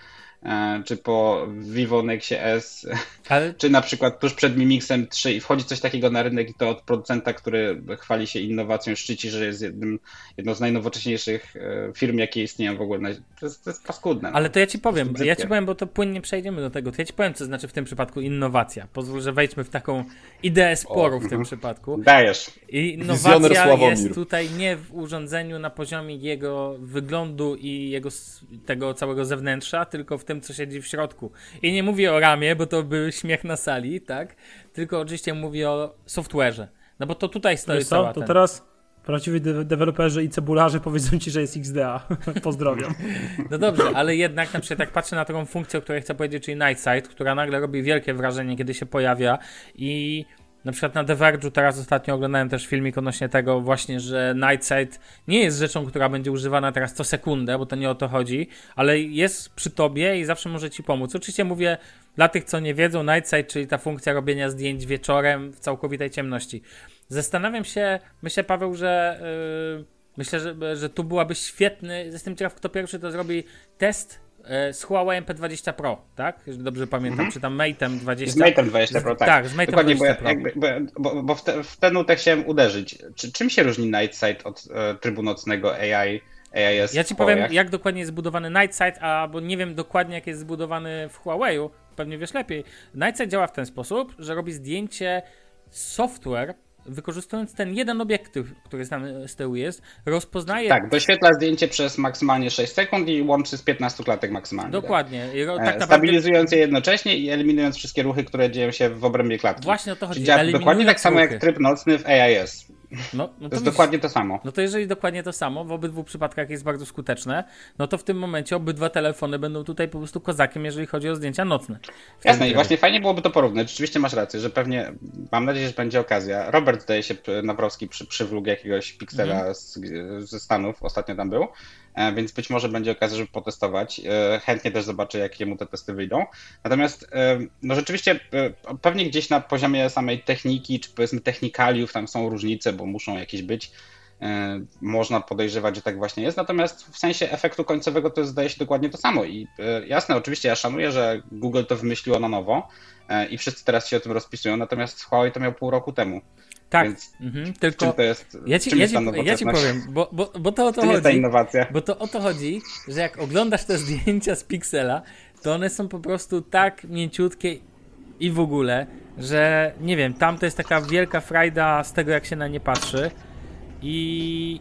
czy po Vivo Nexie S, Ale czy na przykład tuż przed Mi Mixem 3 i wchodzi coś takiego na rynek i to od producenta, który chwali się innowacją, szczyci, że jest jednym, jedną z najnowocześniejszych e, firm, jakie istnieją w ogóle. Na, to, jest, to jest paskudne. no. Ale to ja ci powiem, ja ci powiem, bo to płynnie przejdziemy do tego. To ja ci powiem, co znaczy w tym przypadku innowacja. Pozwól, że wejdźmy w taką ideę sporu w tym przypadku. Dajesz. Innowacja jest tutaj nie w urządzeniu na poziomie jego wyglądu i jego tego całego zewnętrza, tylko w tym, co siedzi w środku. I nie mówię o ramie, bo to był śmiech na sali, tak? Tylko oczywiście mówię o software'ze. No bo to tutaj stoi Wiesz cała to ten... teraz prawdziwi de- deweloperzy i cebularze powiedzą ci, że jest XDA. Pozdrawiam. No dobrze, ale jednak na przykład jak patrzę na taką funkcję, o której chcę powiedzieć, czyli Night Sight, która nagle robi wielkie wrażenie, kiedy się pojawia i na przykład na The Verge'u teraz ostatnio oglądałem też filmik odnośnie tego właśnie, że Night Sight nie jest rzeczą, która będzie używana teraz co sekundę, bo to nie o to chodzi, ale jest przy tobie i zawsze może ci pomóc. Oczywiście mówię dla tych, co nie wiedzą, Night Sight, czyli ta funkcja robienia zdjęć wieczorem w całkowitej ciemności. Zastanawiam się, myślę Paweł, że yy, Myślę, że, że tu byłaby świetny. Jestem ciekaw, kto pierwszy to zrobi test z Huawei P20 Pro, tak? Jeżeli dobrze pamiętam, Mhm. czy tam Mate'em 20. Z Mate'em 20 Pro, tak. Tak, z Mate'em Dokładnie, bo, 20 ja, Pro. jakby, bo, bo, bo w, te, w tę nutę chciałem uderzyć. Czy, czym się różni Night Sight od e, trybu nocnego AI, AIS Ja ci powiem, Huawei'ach? jak dokładnie jest zbudowany Nightsight, a bo nie wiem dokładnie, jak jest zbudowany w Huawei'u, pewnie wiesz lepiej. Nightsight działa w ten sposób, że robi zdjęcie software, wykorzystując ten jeden obiektyw, który tam z tyłu jest, rozpoznaje Tak, doświetla zdjęcie przez maksymalnie 6 sekund i łączy z 15 klatek maksymalnie. dokładnie. Tak. tak E, naprawdę Stabilizując je jednocześnie i eliminując wszystkie ruchy, które dzieją się w obrębie klatki. właśnie o to chodzi. Czyli dokładnie tak samo jak tryb nocny w AIS. No, no To jest widzisz, dokładnie to samo. No to jeżeli dokładnie to samo, w obydwu przypadkach jest bardzo skuteczne, no to w tym momencie obydwa telefony będą tutaj po prostu kozakiem, jeżeli chodzi o zdjęcia nocne. Jasne, i właśnie fajnie byłoby to porównać. Rzeczywiście masz rację, że pewnie, mam nadzieję, że będzie okazja. Robert, zdaje się, Nabrowski przy, przywlógł jakiegoś piksela Mhm. z, ze Stanów, ostatnio tam był, więc być może będzie okazja, żeby potestować. E, Chętnie też zobaczę, jakie mu te testy wyjdą. Natomiast, e, no rzeczywiście, e, pewnie gdzieś na poziomie samej techniki, czy powiedzmy technikaliów, tam są różnice, bo muszą jakieś być. E, Można podejrzewać, że tak właśnie jest, natomiast w sensie efektu końcowego to zdaje się dokładnie to samo. I e, jasne, oczywiście ja szanuję, że Google to wymyśliło na nowo e, i wszyscy teraz się o tym rozpisują, natomiast Huawei to miał pół roku temu. Tak, Więc mhm, Czym tylko to jest? ja ci, czym ja jest ci, ja ci powiem, bo, bo, bo to o to Czym jest ta chodzi. innowacja? Bo to o to chodzi, że jak oglądasz te zdjęcia z Pixela, to one są po prostu tak mięciutkie i w ogóle, że nie wiem, tam to jest taka wielka frajda z tego, jak się na nie patrzy. I,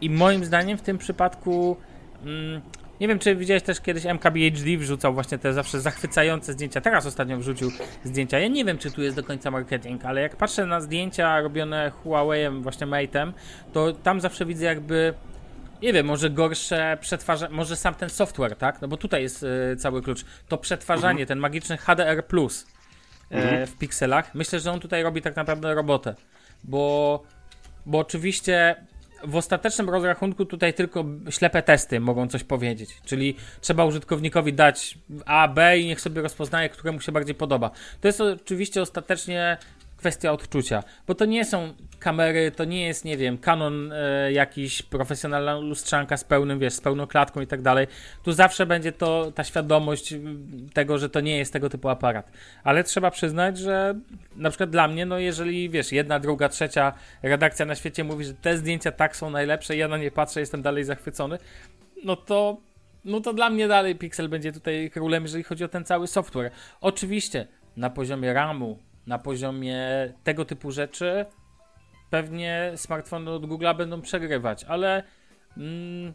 i moim zdaniem w tym przypadku. Mm, nie wiem, czy widziałeś też kiedyś MKBHD wrzucał właśnie te zawsze zachwycające zdjęcia. Teraz ostatnio wrzucił zdjęcia. Ja nie wiem, czy tu jest do końca marketing, ale jak patrzę na zdjęcia robione Huawei'em, właśnie Mate'em, to tam zawsze widzę jakby nie wiem, może gorsze przetwarzanie, może sam ten software, tak? No bo tutaj jest e, cały klucz. To przetwarzanie, ten magiczny HDR Plus e, w pikselach, myślę, że on tutaj robi tak naprawdę robotę. Bo, bo oczywiście w ostatecznym rozrachunku tutaj tylko ślepe testy mogą coś powiedzieć. Czyli trzeba użytkownikowi dać A, B i niech sobie rozpoznaje, które mu się bardziej podoba. To jest oczywiście ostatecznie kwestia odczucia, bo to nie są kamery, to nie jest, nie wiem, Canon e, jakiś profesjonalna lustrzanka z pełnym, wiesz, z pełną klatką i tak dalej. Tu zawsze będzie to ta świadomość tego, że to nie jest tego typu aparat. Ale trzeba przyznać, że na przykład dla mnie, no jeżeli, wiesz, jedna, druga, trzecia redakcja na świecie mówi, że te zdjęcia tak są najlepsze, ja na nie patrzę, jestem dalej zachwycony, no to no to dla mnie dalej Pixel będzie tutaj królem, jeżeli chodzi o ten cały software. Oczywiście na poziomie RAMu, na poziomie tego typu rzeczy pewnie smartfony od Google'a będą przegrywać, ale mm,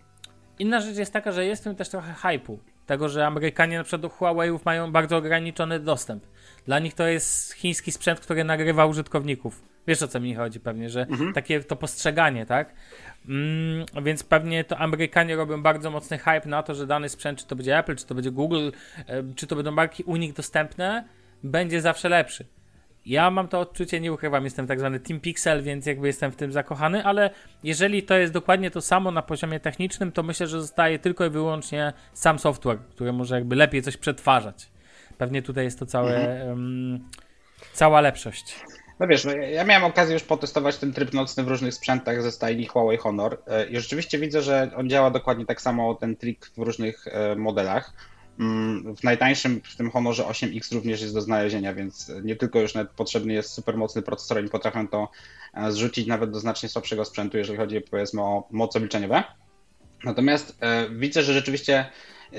inna rzecz jest taka, że jest w tym też trochę hypu. Tego, że Amerykanie na przykład do Huawei'ów mają bardzo ograniczony dostęp. Dla nich to jest chiński sprzęt, który nagrywa użytkowników. Wiesz o co mi chodzi pewnie, że takie to postrzeganie, tak? Mm, więc pewnie to Amerykanie robią bardzo mocny hype na to, że dany sprzęt, czy to będzie Apple, czy to będzie Google, e, czy to będą marki u nich dostępne, będzie zawsze lepszy. Ja mam to odczucie, nie ukrywam, jestem tak zwany Team Pixel, więc jakby jestem w tym zakochany, ale jeżeli to jest dokładnie to samo na poziomie technicznym, to myślę, że zostaje tylko i wyłącznie sam software, który może jakby lepiej coś przetwarzać. Pewnie tutaj jest to całe, em, cała lepszość. No wiesz, no ja- ja miałem okazję już potestować ten tryb nocny w różnych sprzętach ze stajni Huawei Honor e, i rzeczywiście widzę, że on działa dokładnie tak samo, ten trik w różnych e, modelach. Mm, W najtańszym, w tym Honorze 8X również jest do znalezienia, więc nie tylko już nawet potrzebny jest super mocny procesor, oni potrafią to e, zrzucić nawet do znacznie słabszego sprzętu, jeżeli chodzi powiedzmy o moce obliczeniowe. Natomiast e, widzę, że rzeczywiście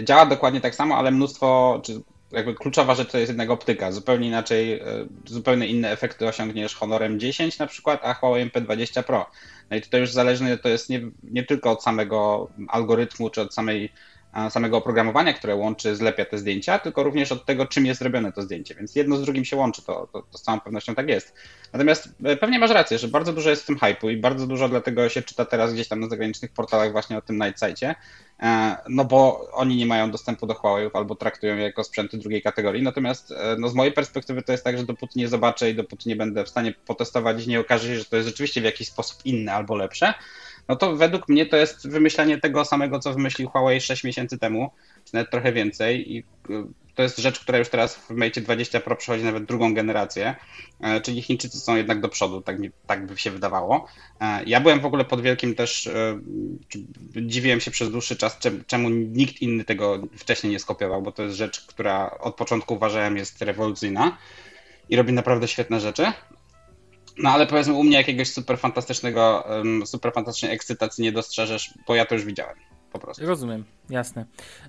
działa dokładnie tak samo, ale mnóstwo, czy jakby kluczowa rzecz to jest jednak optyka. Zupełnie inaczej, e, zupełnie inne efekty osiągniesz Honorem 10 na przykład, a Huawei P20 Pro. No i tutaj już zależne to jest nie, nie tylko od samego algorytmu, czy od samej, samego oprogramowania, które łączy, zlepia te zdjęcia, tylko również od tego, czym jest zrobione to zdjęcie. Więc jedno z drugim się łączy, to, to, to z całą pewnością tak jest. Natomiast e, pewnie masz rację, że bardzo dużo jest w tym hypu i bardzo dużo dlatego się czyta teraz gdzieś tam na zagranicznych portalach właśnie o tym Night Sightie, e, no bo oni nie mają dostępu do Huawei'ów albo traktują je jako sprzęty drugiej kategorii. Natomiast e, no z mojej perspektywy to jest tak, że dopóty nie zobaczę i dopóty nie będę w stanie potestować i nie okaże się, że to jest rzeczywiście w jakiś sposób inne albo lepsze, no to według mnie to jest wymyślanie tego samego, co wymyślił Huawei 6 miesięcy temu, czy nawet trochę więcej i y, to jest rzecz, która już teraz w Mate 20 Pro przechodzi nawet drugą generację, e, czyli Chińczycy są jednak do przodu, tak, mi, tak by się wydawało. E, ja byłem w ogóle pod wielkim też, e, dziwiłem się przez dłuższy czas, czemu nikt inny tego wcześniej nie skopiował, bo to jest rzecz, która od początku uważałem jest rewolucyjna i robi naprawdę świetne rzeczy. No ale powiedzmy u mnie jakiegoś super fantastycznego, super fantastycznej ekscytacji nie dostrzeżesz, bo ja to już widziałem po prostu. Rozumiem, jasne.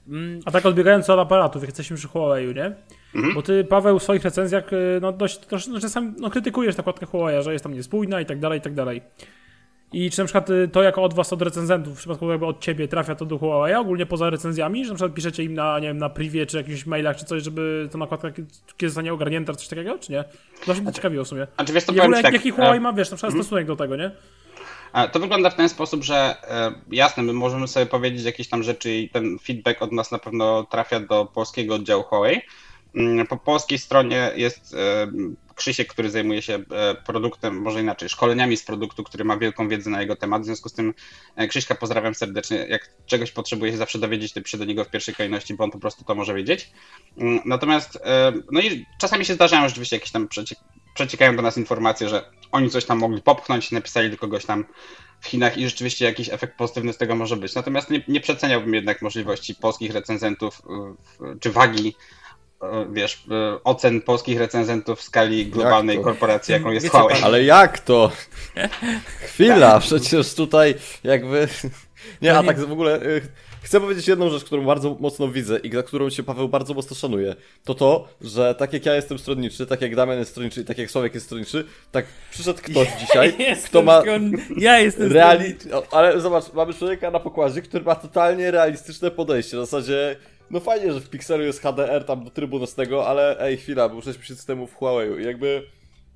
Mm. A tak odbiegając od aparatów, jak jesteśmy przy Huawei, nie? Mhm. Bo ty, Paweł, w swoich recenzjach y, no, dość, dość no, czasami no, krytykujesz nakładkę Huawei, że jest tam niespójna i tak dalej, i tak dalej. I czy na przykład y, to jako od was, od recenzentów, w przypadku jakby od ciebie trafia to do Huawei, ogólnie poza recenzjami, że na przykład piszecie im na, nie wiem, na privie, czy jakichś mailach, czy coś, żeby ta nakładka kiedy zostanie ogarnięta, coś takiego, czy nie? To mnie ciekawiło w sumie. A czy wiesz, to I w ogóle, tak, jaki Huawei ma, wiesz, na przykład mm. stosunek do tego, nie? To wygląda w ten sposób, że e, jasne, my możemy sobie powiedzieć jakieś tam rzeczy i ten feedback od nas na pewno trafia do polskiego oddziału Huawei. Mm, po polskiej stronie jest e, Krzysiek, który zajmuje się e, produktem, może inaczej, szkoleniami z produktu, który ma wielką wiedzę na jego temat. W związku z tym Krzyśka pozdrawiam serdecznie. Jak czegoś potrzebuje się zawsze dowiedzieć, to piszę do niego w pierwszej kolejności, bo on po prostu to może wiedzieć. Mm, natomiast, no i czasami się zdarzają rzeczywiście jakieś tam przeciekają do nas informacje, że oni coś tam mogli popchnąć, napisali do kogoś tam w Chinach i rzeczywiście jakiś efekt pozytywny z tego może być. Natomiast nie, nie przeceniałbym jednak możliwości polskich recenzentów czy wagi wiesz, ocen polskich recenzentów w skali globalnej korporacji, jaką jest Huawei. Ale jak to? Chwila, przecież tutaj jakby... Nie, a tak w ogóle y, Chcę powiedzieć jedną rzecz, którą bardzo mocno widzę i za którą się Paweł bardzo mocno szanuje. To to, że tak jak ja jestem stronniczy, tak jak Damian jest stronniczy i tak jak Sławek jest stronniczy, tak przyszedł ktoś dzisiaj, ja kto ma... Ja jestem reali... Ale zobacz, mamy człowieka na pokładzie, który ma totalnie realistyczne podejście. W zasadzie, no fajnie, że w Pixelu jest HDR tam do trybu nocnego, ale ej, chwila, był 6 miesięcy temu w Huawei i jakby...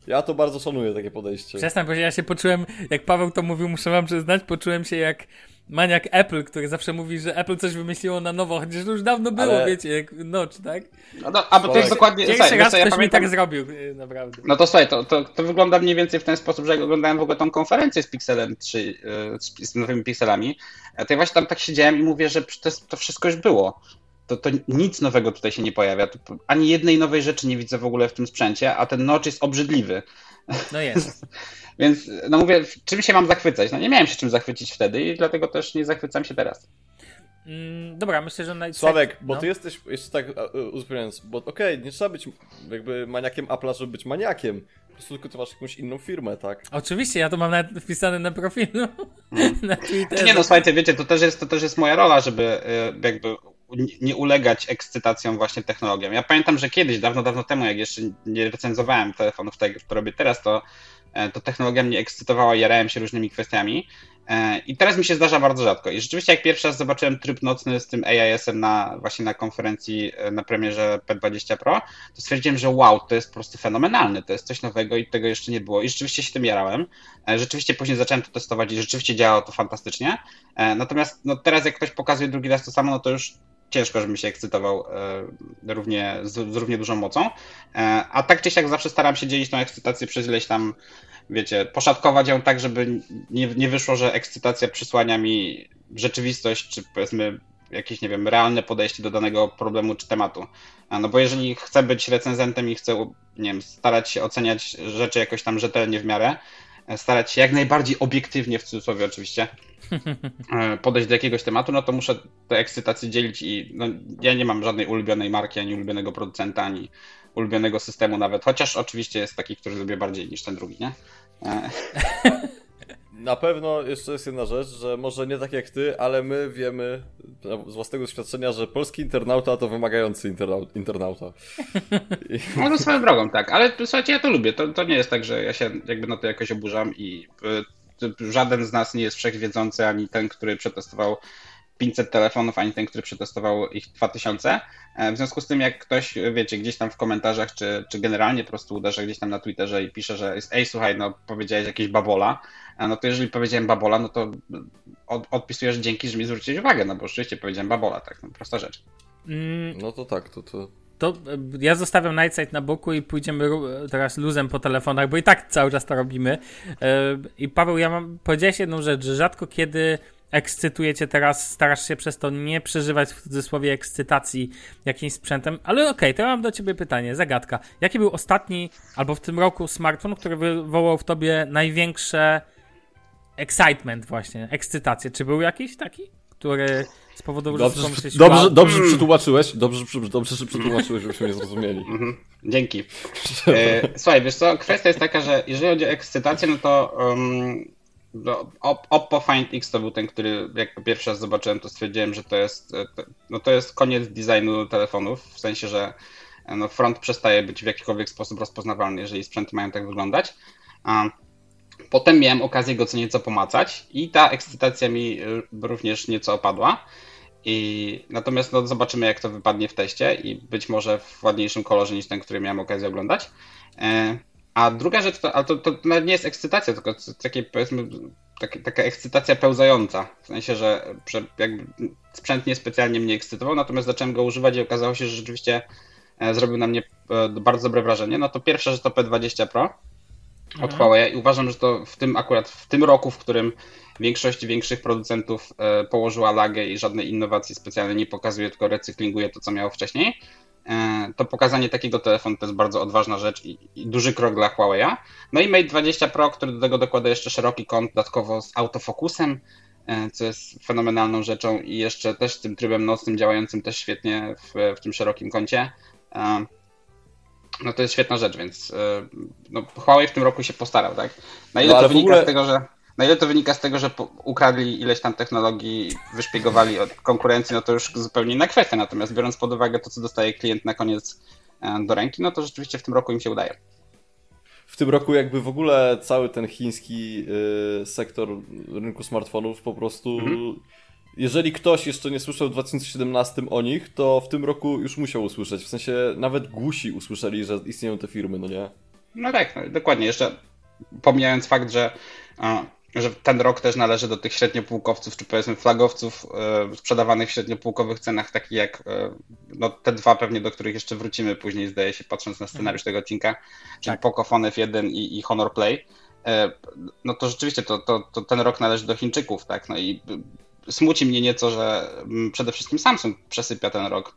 Ja to bardzo szanuję, takie podejście. Przestań, bo ja się poczułem, jak Paweł to mówił, muszę wam przyznać, poczułem się jak maniak Apple, który zawsze mówi, że Apple coś wymyśliło na nowo, chociaż to już dawno było, Ale... wiecie, jak nocz, tak? No, no a bo to jest dokładnie... Pierwszy słuchaj, raz ktoś ja pamiętam... mi tak zrobił, y, naprawdę. No to słuchaj, to, to, to wygląda mniej więcej w ten sposób, że jak oglądałem w ogóle tą konferencję z Pixelem 3, y, z, z nowymi Pixelami, to ja właśnie tam tak siedziałem i mówię, że to, to wszystko już było. To, to nic nowego tutaj się nie pojawia. ani jednej nowej rzeczy nie widzę w ogóle w tym sprzęcie, a ten notch jest obrzydliwy. No jest. Więc, no mówię, czym się mam zachwycać? No nie miałem się czym zachwycić wtedy i dlatego też nie zachwycam się teraz. Mm, dobra, myślę, że... Naj... Sławek, bo no. ty jesteś, jeszcze tak uzupełniając, bo okej, okay, nie trzeba być jakby maniakiem Apple'a, żeby być maniakiem. Po prostu tylko ty masz jakąś inną firmę, tak? Oczywiście, ja to mam nawet wpisane na profilu, hmm. na Twitterze. Nie no, słuchajcie, wiecie, to też jest, to też jest moja rola, żeby y, jakby nie ulegać ekscytacjom właśnie technologią. Ja pamiętam, że kiedyś, dawno, dawno temu, jak jeszcze nie recenzowałem telefonów, tak jak robię teraz, to, e, to technologia mnie ekscytowała, jarałem się różnymi kwestiami. E, I teraz mi się zdarza bardzo rzadko. I rzeczywiście, jak pierwszy raz zobaczyłem tryb nocny z tym AIS-em na, właśnie na konferencji e, na premierze P20 Pro, to stwierdziłem, że wow, to jest po prostu fenomenalne, to jest coś nowego i tego jeszcze nie było. I rzeczywiście się tym jarałem. Rzeczywiście później zacząłem to testować i rzeczywiście działało to fantastycznie. Natomiast no, teraz, jak ktoś pokazuje drugi raz to samo, no to już ciężko, żebym się ekscytował e, równie, z, z, równie dużą mocą. E, a tak czy siak zawsze staram się dzielić tą ekscytację przez ileś tam, wiecie, poszatkować ją tak, żeby nie, nie wyszło, że ekscytacja przysłania mi rzeczywistość, czy powiedzmy jakieś, nie wiem, realne podejście do danego problemu czy tematu. No bo jeżeli chcę być recenzentem i chcę, nie wiem, starać się oceniać rzeczy jakoś tam rzetelnie w miarę, starać się jak najbardziej obiektywnie, w cudzysłowie oczywiście, e, podejść do jakiegoś tematu, no to muszę te ekscytacje dzielić i no, ja nie mam żadnej ulubionej marki, ani ulubionego producenta, ani ulubionego systemu nawet, chociaż oczywiście jest taki, który lubię bardziej niż ten drugi, nie? Na pewno jeszcze jest jedna rzecz, że może nie tak jak ty, ale my wiemy z własnego doświadczenia, że polski internauta to wymagający internauta. No to swoją drogą, tak. Ale słuchajcie, ja to lubię. To, to nie jest tak, że ja się jakby na to jakoś oburzam i y, żaden z nas nie jest wszechwiedzący, ani ten, który przetestował 500 telefonów, ani ten, który przetestował ich 2000. E, w związku z tym, jak ktoś, wiecie, gdzieś tam w komentarzach, czy, czy generalnie po prostu uderza gdzieś tam na Twitterze i pisze, że jest, ej, słuchaj, no powiedziałeś jakieś babola, no to jeżeli powiedziałem babola, no to od, odpisujesz dzięki, że mi zwróciłeś uwagę, no bo oczywiście powiedziałem babola, tak, no prosta rzecz. Mm. No to tak, to, to to ja zostawiam Nightside na boku i pójdziemy teraz luzem po telefonach, bo i tak cały czas to robimy. I Paweł, ja mam, powiedziałeś jedną rzecz, że rzadko kiedy ekscytujecie teraz, starasz się przez to nie przeżywać w cudzysłowie ekscytacji jakimś sprzętem, ale okej, okay, to ja mam do ciebie pytanie, zagadka. Jaki był ostatni, albo w tym roku smartfon, który wywołał w tobie największe excitement właśnie, ekscytację? Czy był jakiś taki, który spowodował, że dobrze, że dobrze, dobrze, że przetłumaczyłeś, dobrze, dobrze, że przetłumaczyłeś, żebyśmy nie zrozumieli. Mhm. Dzięki. E, słuchaj, wiesz co, kwestia jest taka, że jeżeli chodzi o ekscytację, no to um, no, Oppo Find X to był ten, który jak pierwszy raz zobaczyłem, to stwierdziłem, że to jest, e, no to jest koniec designu telefonów, w sensie, że e, no front przestaje być w jakikolwiek sposób rozpoznawalny, jeżeli sprzęty mają tak wyglądać. Potem miałem okazję go co nieco pomacać i ta ekscytacja mi e, również nieco opadła. I natomiast no, zobaczymy, jak to wypadnie w teście i być może w ładniejszym kolorze niż ten, który miałem okazję oglądać. A druga rzecz, to, to, to nawet nie jest ekscytacja, tylko takie powiedzmy taka ekscytacja pełzająca. W sensie, że jakby sprzęt niespecjalnie mnie ekscytował, natomiast zacząłem go używać i okazało się, że rzeczywiście e, zrobił na mnie e, bardzo dobre wrażenie. No to pierwsza rzecz to P20 Pro mhm. Huawei i uważam, że to w tym akurat w tym roku, w którym większość większych producentów e, położyła lagę i żadnej innowacji specjalnej nie pokazuje, tylko recyklinguje to, co miało wcześniej, E, to pokazanie takiego telefonu to jest bardzo odważna rzecz i, i, duży krok dla Huawei'a. No i Mate 20 Pro, który do tego dokłada jeszcze szeroki kąt, dodatkowo z autofokusem, e, co jest fenomenalną rzeczą i jeszcze też tym trybem nocnym działającym też świetnie w, w tym szerokim kącie. E, no to jest świetna rzecz, więc no, Huawei w tym roku się postarał, tak? Na ile no, to wynika ogóle... z tego, że na ile to wynika z tego, że ukradli ileś tam technologii, wyszpiegowali od konkurencji, no to już zupełnie inna kwestia. Natomiast biorąc pod uwagę to, co dostaje klient na koniec e, do ręki, no to rzeczywiście w tym roku im się udaje. W tym roku jakby w ogóle cały ten chiński y, sektor rynku smartfonów po prostu... Mhm. Jeżeli ktoś jeszcze nie słyszał w 2017 o nich, to w tym roku już musiał usłyszeć. W sensie nawet głusi usłyszeli, że istnieją te firmy, no nie? No tak, no, dokładnie. Jeszcze pomijając fakt, że że ten rok też należy do tych średniopółkowców, czy powiedzmy flagowców e, sprzedawanych w średniopółkowych cenach, takich jak e, no, te dwa pewnie, do których jeszcze wrócimy później, zdaje się, patrząc na scenariusz tego odcinka, czyli tak. Pocophone F1 i, i Honor Play. E, no to rzeczywiście to, to, to ten rok należy do Chińczyków, tak, no i smuci mnie nieco, że mm, przede wszystkim Samsung przesypia ten rok.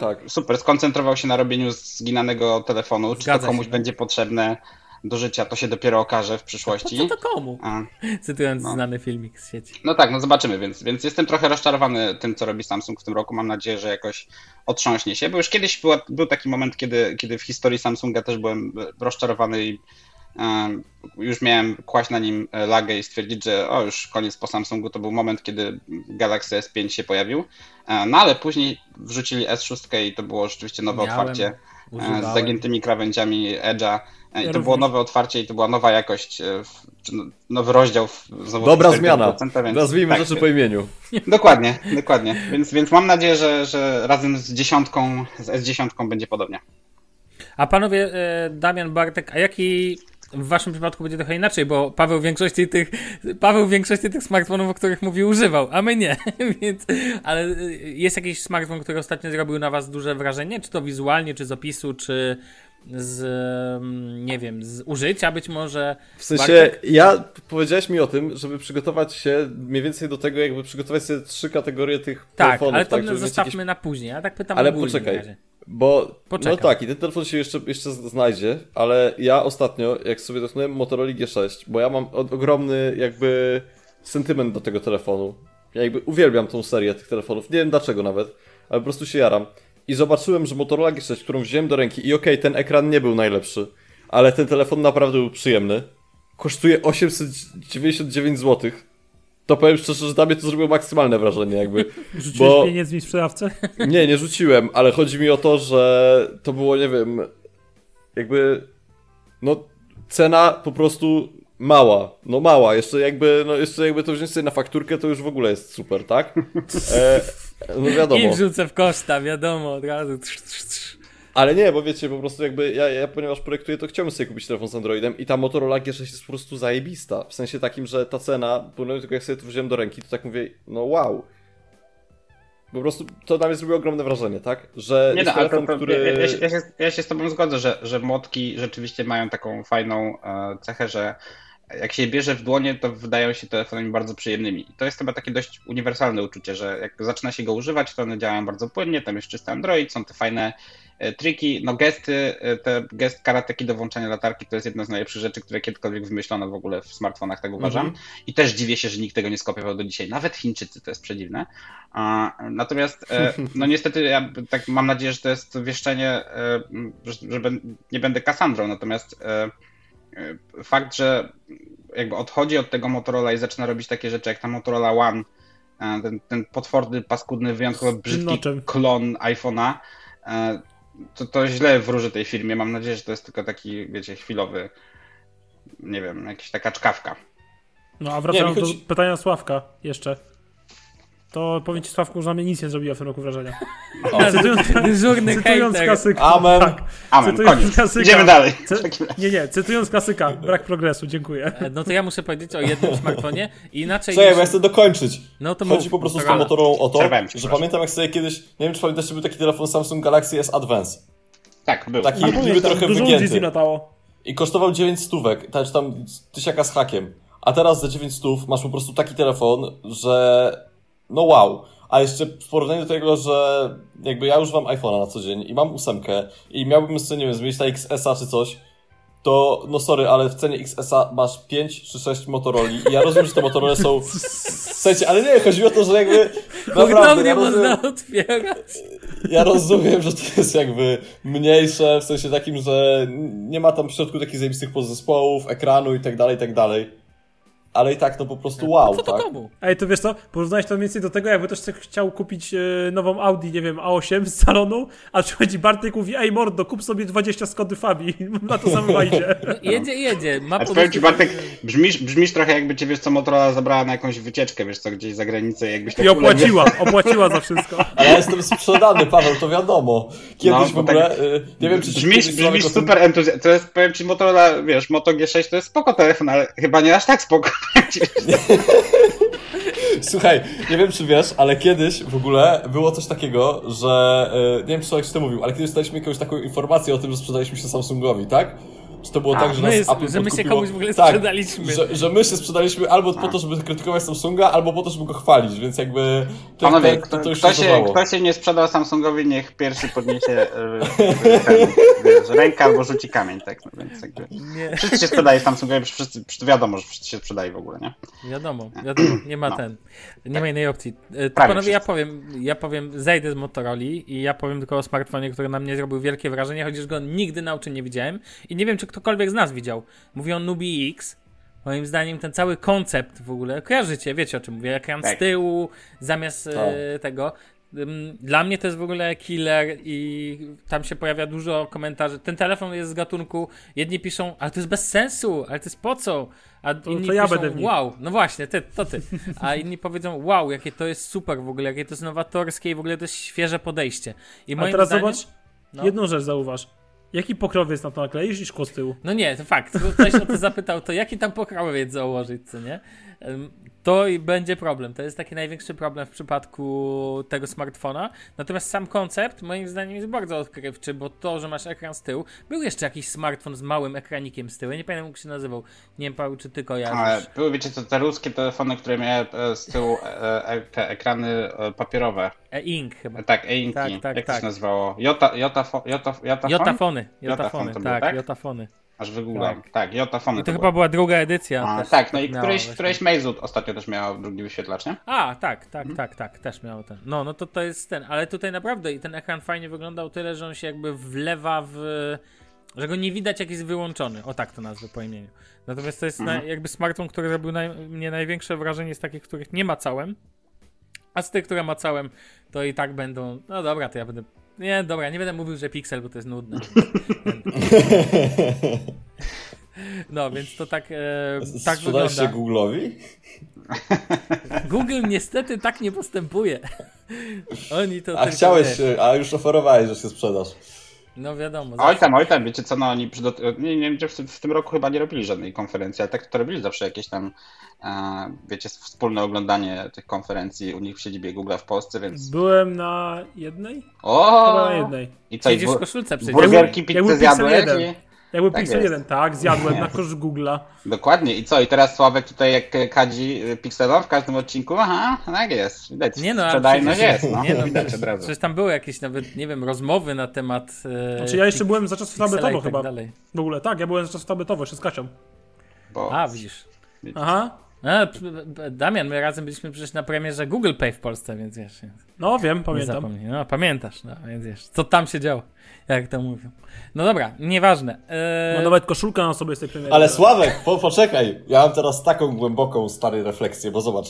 Tak. Super, skoncentrował się na robieniu zginanego telefonu, Zgadza czy to komuś się. będzie potrzebne, do życia, to się dopiero okaże w przyszłości. Co to komu? A, Cytując no. znany filmik z sieci. No tak, no zobaczymy, więc, więc jestem trochę rozczarowany tym, co robi Samsung w tym roku. Mam nadzieję, że jakoś otrząśnie się, bo już kiedyś była, był taki moment, kiedy, kiedy w historii Samsunga też byłem rozczarowany i już miałem kłaść na nim lagę i stwierdzić, że o, już koniec po Samsungu. To był moment, kiedy Galaxy S5 się pojawił. No ale później wrzucili S6 i to było rzeczywiście nowe Miałem, otwarcie używałem. z zagiętymi krawędziami Edge'a. I to było nowe otwarcie i to była nowa jakość, e, no, nowy rozdział. Dobra zmiana. Więc, Nazwijmy tak, rzeczy po imieniu. Dokładnie, dokładnie. Więc, więc mam nadzieję, że, że razem z dziesiątką, z S10 będzie podobnie. A panowie, e, Damian, Bartek, a jaki w waszym przypadku będzie trochę inaczej, bo Paweł większości tych, Paweł większości tych smartfonów, o których mówi, używał, a my nie. Więc, ale jest jakiś smartfon, który ostatnio zrobił na was duże wrażenie? Czy to wizualnie, czy z opisu, czy z, mm, nie wiem, z użycia być może. W sensie, Bartek? ja powiedziałeś mi o tym, żeby przygotować się mniej więcej do tego, jakby przygotować sobie trzy kategorie tych tak, telefonów. Ale to tak, zostawmy jakieś... na później, ja tak pytam Ale poczekaj, bo Poczekam. no tak, i ten telefon się jeszcze, jeszcze znajdzie, ale ja ostatnio, jak sobie dotknąłem Motorola G6, bo ja mam ogromny jakby sentyment do tego telefonu. Ja jakby uwielbiam tą serię tych telefonów, nie wiem dlaczego nawet, ale po prostu się jaram i zobaczyłem, że Motorola G6, którą wziąłem do ręki i okej, okay, ten ekran nie był najlepszy, ale ten telefon naprawdę był przyjemny. Kosztuje 899 zł. To powiem szczerze, że dla mnie to zrobiło maksymalne wrażenie jakby. Rzuciłeś bo... pieniędzmi sprzedawcę? Nie, nie rzuciłem, ale chodzi mi o to, że to było, nie wiem, jakby no cena po prostu mała, no mała, jeszcze jakby, no jeszcze jakby to wziąć sobie na fakturkę, to już w ogóle jest super, tak? E, no wiadomo. I wrzucę w koszta, wiadomo, od razu. Ale nie, bo wiecie, po prostu jakby ja, ja ponieważ projektuję, to chciałbym sobie kupić telefon z Androidem i ta Motorola G6 jest po prostu zajebista. W sensie takim, że ta cena, pomimo tego jak sobie to wziąłem do ręki, to tak mówię, no wow. Po prostu to na mnie zrobiło ogromne wrażenie, tak? Że Nie jest no, ale to, telefon, to, który... ja, ja, się, ja, się, ja się z tobą zgodzę, że, że młotki rzeczywiście mają taką fajną e, cechę, że jak się je bierze w dłonie, to wydają się telefonami bardzo przyjemnymi. I to jest chyba takie dość uniwersalne uczucie, że jak zaczyna się go używać, to one działają bardzo płynnie, tam jest czysty Android, są te fajne triki, no gesty, e, te gest karateki do włączania latarki to jest jedna z najlepszych rzeczy, które kiedykolwiek wymyślono w ogóle w smartfonach, tak uważam. I też dziwię się, że nikt tego nie skopiował do dzisiaj. Nawet Chińczycy, to jest przedziwne. Natomiast, e, no niestety, ja tak mam nadzieję, że to jest wieszczenie, e, że, nie będę Kassandrą, natomiast e, e, fakt, że jakby odchodzi od tego Motorola i zaczyna robić takie rzeczy jak ta Motorola One, e, ten, ten potworny, paskudny, wyjątkowo brzydki klon iPhone'a, e, to, to źle wróży tej firmie. Mam nadzieję, że to jest tylko taki, wiecie, chwilowy, nie wiem, jakaś taka czkawka. No a wracając Nie, chodzi- do pytania Sławka jeszcze. To powiem ci Sławku, że na mnie nic nie zrobiła w tym roku wrażenia. Cytując, Dyżurny cytując klasyka. Amen. Tak, Amen, cytując koniec. klasyka. Idziemy dalej. Cy- nie, nie, cytując klasyka. Brak progresu, dziękuję. E, No to ja muszę powiedzieć o jednym smartfonie i inaczej Czekaj, niż... bo ja chcę dokończyć. No to Chodzi mów, po prostu z tą. Motorola o to, że proszę. pamiętam jak sobie kiedyś, nie wiem czy pamiętacie, był taki telefon Samsung Galaxy S Advance. Tak, był. Taki A niby trochę wygięty. I kosztował 9 stówek, tak, czy tam tysiaka z hakiem. A teraz za 9 stów masz po prostu taki telefon, że no wow. A jeszcze w porównaniu do tego, że jakby ja używam iPhone'a na co dzień i mam ósemkę i miałbym sobie, nie wiem, zmienić na XS-a czy coś, to no sorry, ale w cenie XS-a masz 5 czy 6 Motoroli i ja rozumiem, że te Motorola są... W sensie, ale nie, chodzi o to, że jakby... Naprawdę, Hurtownie ja można otwierać. ja rozumiem, że to jest jakby mniejsze, w sensie takim, że nie ma tam w środku takich zajebistych podzespołów, ekranu i tak dalej, i tak dalej. Ale i tak, no po prostu wow, Co to tak? komu? Ej, to wiesz co, porównałeś to mniej więcej do tego, jakby też ktoś chciał kupić e, nową Audi, nie wiem, A8 z salonu, a przychodzi Bartek i mówi, ej mordo, kup sobie 20 Skody Fabii, na to samo wejdzie. Jedzie, jedzie. Ma A po powiem ci Bartek, brzmisz, brzmisz trochę jakby cię, wiesz co, Motorola zabrała na jakąś wycieczkę, wiesz co, gdzieś za granicę, jakbyś tak I opłaciła, opłaciła za wszystko. A ja jestem sprzedany, Paweł, to wiadomo. Kiedyś No, w ogóle, tak- y, nie wiem czy Brzmisz, brzmisz super entuzjastyczny. To jest, powiem ci, Motorola, wiesz, Moto G6 to jest spoko telefon, ale chyba nie aż tak spoko. Słuchaj, nie wiem czy wiesz, ale kiedyś w ogóle było coś takiego, że y, nie wiem czy Sławek to mówił, ale kiedyś dostaliśmy jakąś taką informację o tym, że sprzedaliśmy się Samsungowi, tak? Czy to było A, tak, że my nas Apple że my się komuś w ogóle tak, sprzedaliśmy. Że, że my się sprzedaliśmy albo po to, żeby krytykować Samsunga, albo po to, żeby go chwalić, więc jakby to, Panowie, to, to, to już kto, się kto się nie sprzedał Samsungowi, niech pierwszy podniesie e, wiesz, rękę albo rzuci kamień, tak, no więc jakby... Nie, Wszyscy się sprzedaje Samsungowi, wszyscy, wiadomo, że wszyscy się sprzedaje w ogóle, nie? wiadomo, wiadomo, nie ma No. ten, nie ma innej opcji. E, To Prawie panowie, ja wszyscy. powiem, ja powiem, zejdę z Motoroli i ja powiem tylko o smartfonie, który na mnie zrobił wielkie wrażenie, chociaż go nigdy na oczy nie widziałem i nie wiem, czy ktokolwiek z nas widział. Mówię o Nubi X. Moim zdaniem ten cały koncept w ogóle, kojarzycie, wiecie o czym mówię, ekran z Tak. tyłu zamiast e, tego. Ym, Dla mnie to jest w ogóle killer i tam się pojawia dużo komentarzy. Ten telefon jest z gatunku, jedni piszą, ale to jest bez sensu, ale to jest po co? A inni to ja piszą, będę w nich. wow, no właśnie, ty, to ty. A inni powiedzą, wow, jakie to jest super w ogóle, jakie to jest nowatorskie i w ogóle to jest świeże podejście. I A moim teraz zdaniem, zobacz, No. jedną rzecz zauważ. Jaki pokrowiec na to nakleisz i szkło z tyłu? No nie, to fakt. Ktoś o to zapytał, to jaki tam pokrowiec założyć, co nie? To i będzie problem. To jest taki największy problem w przypadku tego smartfona. Natomiast sam koncept moim zdaniem jest bardzo odkrywczy, bo to, że masz ekran z tyłu, był jeszcze jakiś smartfon z małym ekranikiem z tyłu. Ja nie pamiętam jak się nazywał. Nie wiem, Paweł, czy ty Ale kojarzysz. były, wiecie co, te ruskie telefony, które miały e, z tyłu e, e, te ekrany e, papierowe. E-Ink chyba. Tak, e-inki. Tak, tak, Jak to tak. się nazywało? Jota, jota, jotafon? Jotafony. Jotafon Jotafony, to tak, tak? jotafony. Aż wygooglam. Tak, jotafony I to to chyba była druga edycja. A, też tak, no i właśnie. któreś Meizu ostatnio też miał drugi wyświetlacz, nie? A, tak, tak, Mhm. tak, tak, też miał ten. No, no to to jest ten, ale tutaj naprawdę i ten ekran fajnie wyglądał tyle, że on się jakby wlewa w... że go nie widać jak jest wyłączony. O tak to nazwę po imieniu. Natomiast to jest Mhm. na, jakby smartfon, który zrobił naj, mnie największe wrażenie z takich, których nie ma całem. A z tych, które ma całem, to i tak będą... No dobra, to ja będę... Nie, dobra, nie będę mówił, że Pixel, bo to jest nudne. No, więc to tak, e, tak wygląda. się Google'owi? Google niestety tak nie postępuje. Oni to A chciałeś, a już oferowałeś, że się sprzedasz. No wiadomo. Oj tam, oj tam, wiecie co, no oni przygot- nie, nie wiem, czy w, tym- roku chyba nie robili żadnej konferencji, ale tak to robili zawsze jakieś tam, e, wiecie, wspólne oglądanie tych konferencji u nich w siedzibie Google w Polsce, więc... Byłem na jednej? O! Chyba na jednej. I co, i Siedzisz w koszulce przecież. burgerki, pizzę zjadłeś? 1. I... Jak był Tak Pixel jest. 1, tak, zjadłem na kosz Google'a. Dokładnie. I co? I teraz Sławek tutaj jak kadzi y, Pixelom w każdym odcinku? Aha, tak jest. Widać, Nie no, ale sprzedajność przecież- jest. No. Nie no, Widać od razu. Przecież tam były jakieś nawet, nie wiem, rozmowy na temat. E, Znaczy ja jeszcze byłem za czasów tabletowo tak chyba. dalej. W ogóle, tak, ja byłem za czasów tabletowo jeszcze z Kasią. Bo... A, widzisz. Aha. P- Damian, my razem byliśmy przecież na premierze Google Pay w Polsce, więc wiesz. No wiem, Nie pamiętam. zapomnij. No, pamiętasz, no, więc wiesz, co tam się działo, jak to mówią. No dobra, nieważne. Eee, Mam nawet koszulkę na sobie z tej premiery. Ale Sławek, po, poczekaj. Ja mam teraz taką głęboką, stary refleksję, bo zobacz.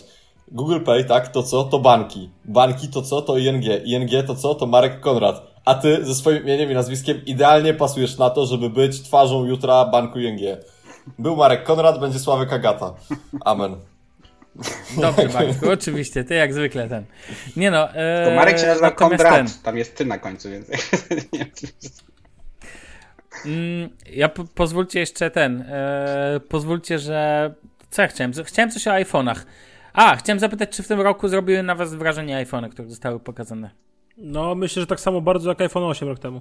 Google Pay, tak, to co? To banki. Banki to co? To ING. ING to co? To Marek Konrad. A ty ze swoim imieniem i nazwiskiem idealnie pasujesz na to, żeby być twarzą jutra banku ING. Był Marek Konrad, będzie Sławek Agata. Amen. Dobrze, Marku, oczywiście, ty jak zwykle ten. Nie no, eee, To Marek się nazywa natomiast Konrad, ten, tam jest ty na końcu, więc nie wiem, czy- mm, ja po, pozwólcie jeszcze ten, eee, pozwólcie, że, co ja chciałem? Chciałem coś o iPhone'ach. A, chciałem zapytać, czy w tym roku zrobiły na was wrażenie iPhone'y, które zostały pokazane? No myślę, że tak samo bardzo jak iPhone 8 rok temu.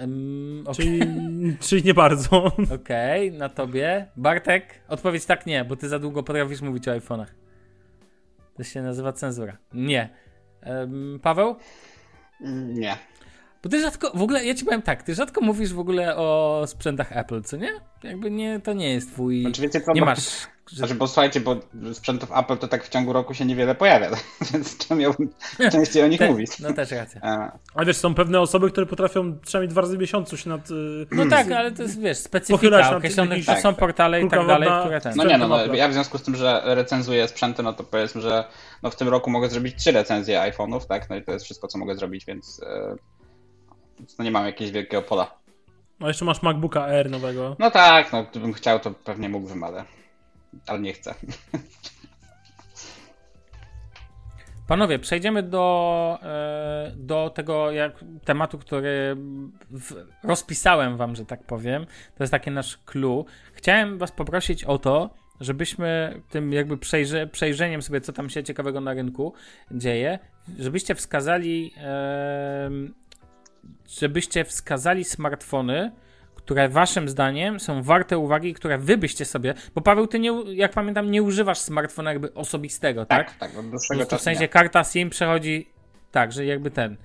Um, Okej, Czyli, czyli nie bardzo. okej, na tobie. Bartek, odpowiedź tak nie, bo ty za długo potrafisz mówić o iPhone'ach. To się nazywa cenzura. Nie. Paweł? Nie. Bo ty rzadko, w ogóle, ja ci powiem tak, ty rzadko mówisz w ogóle o sprzętach Apple, co nie? Jakby nie, to nie jest twój, Znaczy, wiecie co, nie bo- masz, że, Znaczy, bo słuchajcie, bo sprzętów Apple to tak w ciągu roku się niewiele pojawia, więc czemu miałbym częściej o nich te, mówić? no też racja. E, Ale wiesz, są pewne osoby, które potrafią przynajmniej dwa razy w miesiącu się nad... y, No tak, ale to jest, wiesz, specyfika określonych, jakiś- tak, są portale i tak dalej, wodna. które ten... No nie, no, no, ja w związku z tym, że recenzuję sprzęty, no to powiedzmy, że no w tym roku mogę zrobić trzy recenzje iPhone'ów, tak? No i to jest wszystko, co mogę zrobić, więc, więc no nie mam jakiegoś wielkiego pola. A jeszcze masz MacBooka Air nowego. No tak, no gdybym chciał, to pewnie mógłbym, ale, ale nie chcę. Panowie, przejdziemy do, e, do tego jak, tematu, który w, rozpisałem wam, że tak powiem. To jest taki nasz clue. Chciałem was poprosić o to, żebyśmy tym jakby przejrze, przejrzeniem sobie, co tam się ciekawego na rynku dzieje, żebyście wskazali em, żebyście wskazali smartfony, które waszym zdaniem są warte uwagi, które wy byście sobie, bo Paweł, ty nie, jak pamiętam, nie używasz smartfona jakby osobistego, tak? Tak, tak, od dłuższego w sensie nie. karta SIM przechodzi tak, że jakby ten.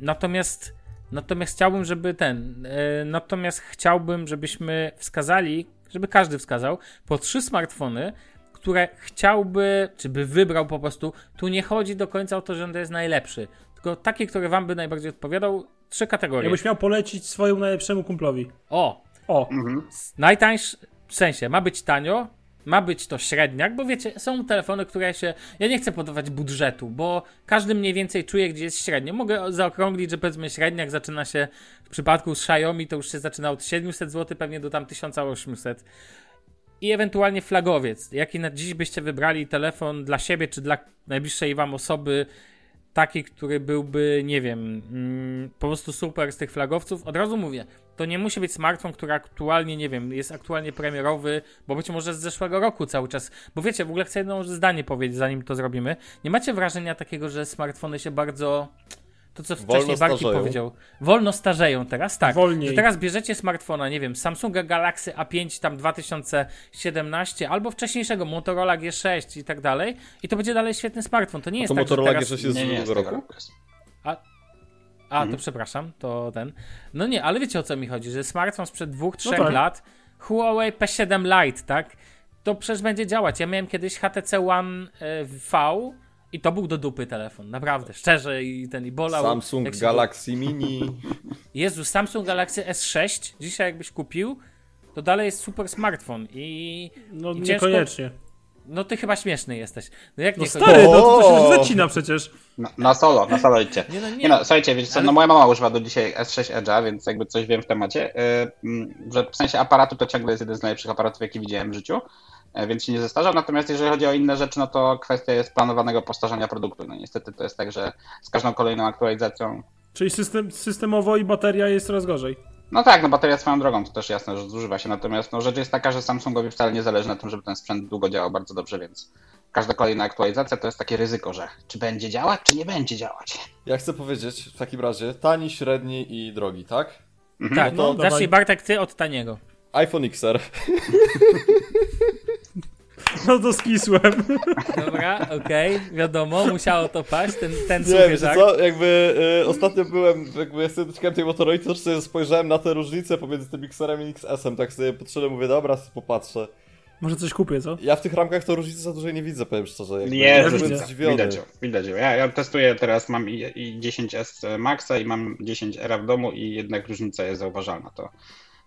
Natomiast natomiast chciałbym, żeby ten. y, natomiast chciałbym, żebyśmy wskazali, żeby każdy wskazał po trzy smartfony, które chciałby, czy by wybrał po prostu. Tu nie chodzi do końca o to, że on to jest najlepszy, tylko taki, który wam by najbardziej odpowiadał. Trzy kategorie. Jakbyś miał polecić swojemu najlepszemu kumplowi. O, O, Mhm. Najtańszy, w sensie, ma być tanio, ma być to średniak, bo wiecie, są telefony, które się. Ja nie chcę podawać budżetu, bo każdy mniej więcej czuje, gdzie jest średnio. Mogę zaokrąglić, że powiedzmy średniak zaczyna się w przypadku z Xiaomi, to już się zaczyna od 700 zł, pewnie do tam 1800. I ewentualnie flagowiec. Jaki na dziś byście wybrali telefon dla siebie czy dla najbliższej wam osoby, taki, który byłby, nie wiem, mm, po prostu super z tych flagowców. Od razu mówię, to nie musi być smartfon, który aktualnie, nie wiem, jest aktualnie premierowy, bo być może z zeszłego roku cały czas. Bo wiecie, w ogóle chcę jedno zdanie powiedzieć, zanim to zrobimy. Nie macie wrażenia takiego, że smartfony się bardzo. To, co Wolno wcześniej Barki starzeją. powiedział. Wolno starzeją teraz, tak. Wolniej. Że teraz bierzecie smartfona, nie wiem, Samsunga Galaxy A5 tam 2017 albo wcześniejszego Motorola G6 i tak dalej i to będzie dalej świetny smartfon. To nie jest To tak, Motorola teraz... G6 jest z Nie, nie, z roku? jest. A, to przepraszam, to ten. No nie, ale wiecie o co mi chodzi, że smartfon sprzed dwóch, trzech tak. lat, Huawei P7 Lite, tak? To przecież będzie działać. Ja miałem kiedyś HTC One e, V i to był do dupy telefon, naprawdę, szczerze i ten i bolał. Samsung Galaxy Mini. było- Jezu, Samsung Galaxy S6, dzisiaj jakbyś kupił, to dalej jest super smartfon i no I ciężko- niekoniecznie. No ty chyba śmieszny jesteś. No jak No nie stary, no to, to się zacina przecież. Na, na solo, na solo idźcie. Nie, no nie. Nie no, słuchajcie, wiecie co, Ale- no moja mama używa do dzisiaj S6 Edge'a, więc jakby coś wiem w temacie, yy, mm, że w sensie aparatu to ciągle jest jeden z najlepszych aparatów, jaki widziałem w życiu, yy, więc się nie zestarzał, natomiast jeżeli chodzi o inne rzeczy, no to kwestia jest planowanego postarzenia produktu. No niestety to jest tak, że z każdą kolejną aktualizacją Czyli system, systemowo i bateria jest coraz gorzej. No tak, no bateria swoją drogą, to też jasne, że zużywa się. Natomiast no, rzecz jest taka, że Samsungowi wcale nie zależy na tym, żeby ten sprzęt długo działał bardzo dobrze, więc każda kolejna aktualizacja to jest takie ryzyko, że czy będzie działać, czy nie będzie działać. Ja chcę powiedzieć w takim razie tani, średni i drogi, tak? Tak, No, no, dawaj. zacznij Bartek ty od taniego. iPhone XR. No to skisłem. Dobra, okej, wiadomo, musiało to paść, ten, ten Nie, suchy żart. co, jakby y, ostatnio byłem, jakby ja sobie dotykałem tej Motorola, to sobie spojrzałem na te różnice pomiędzy tym XR-em i XS-em, tak sobie podszedłem, mówię, dobra, sobie popatrzę. Może coś kupię, co? Ja w tych ramkach to różnicy za dużej nie widzę, powiem szczerze. Jakby, Nie, jestem zdziwiony. widać ją, widać ją. Ja, ja testuję teraz, mam i, i 10S Maxa i mam 10R w domu i jednak różnica jest zauważalna. To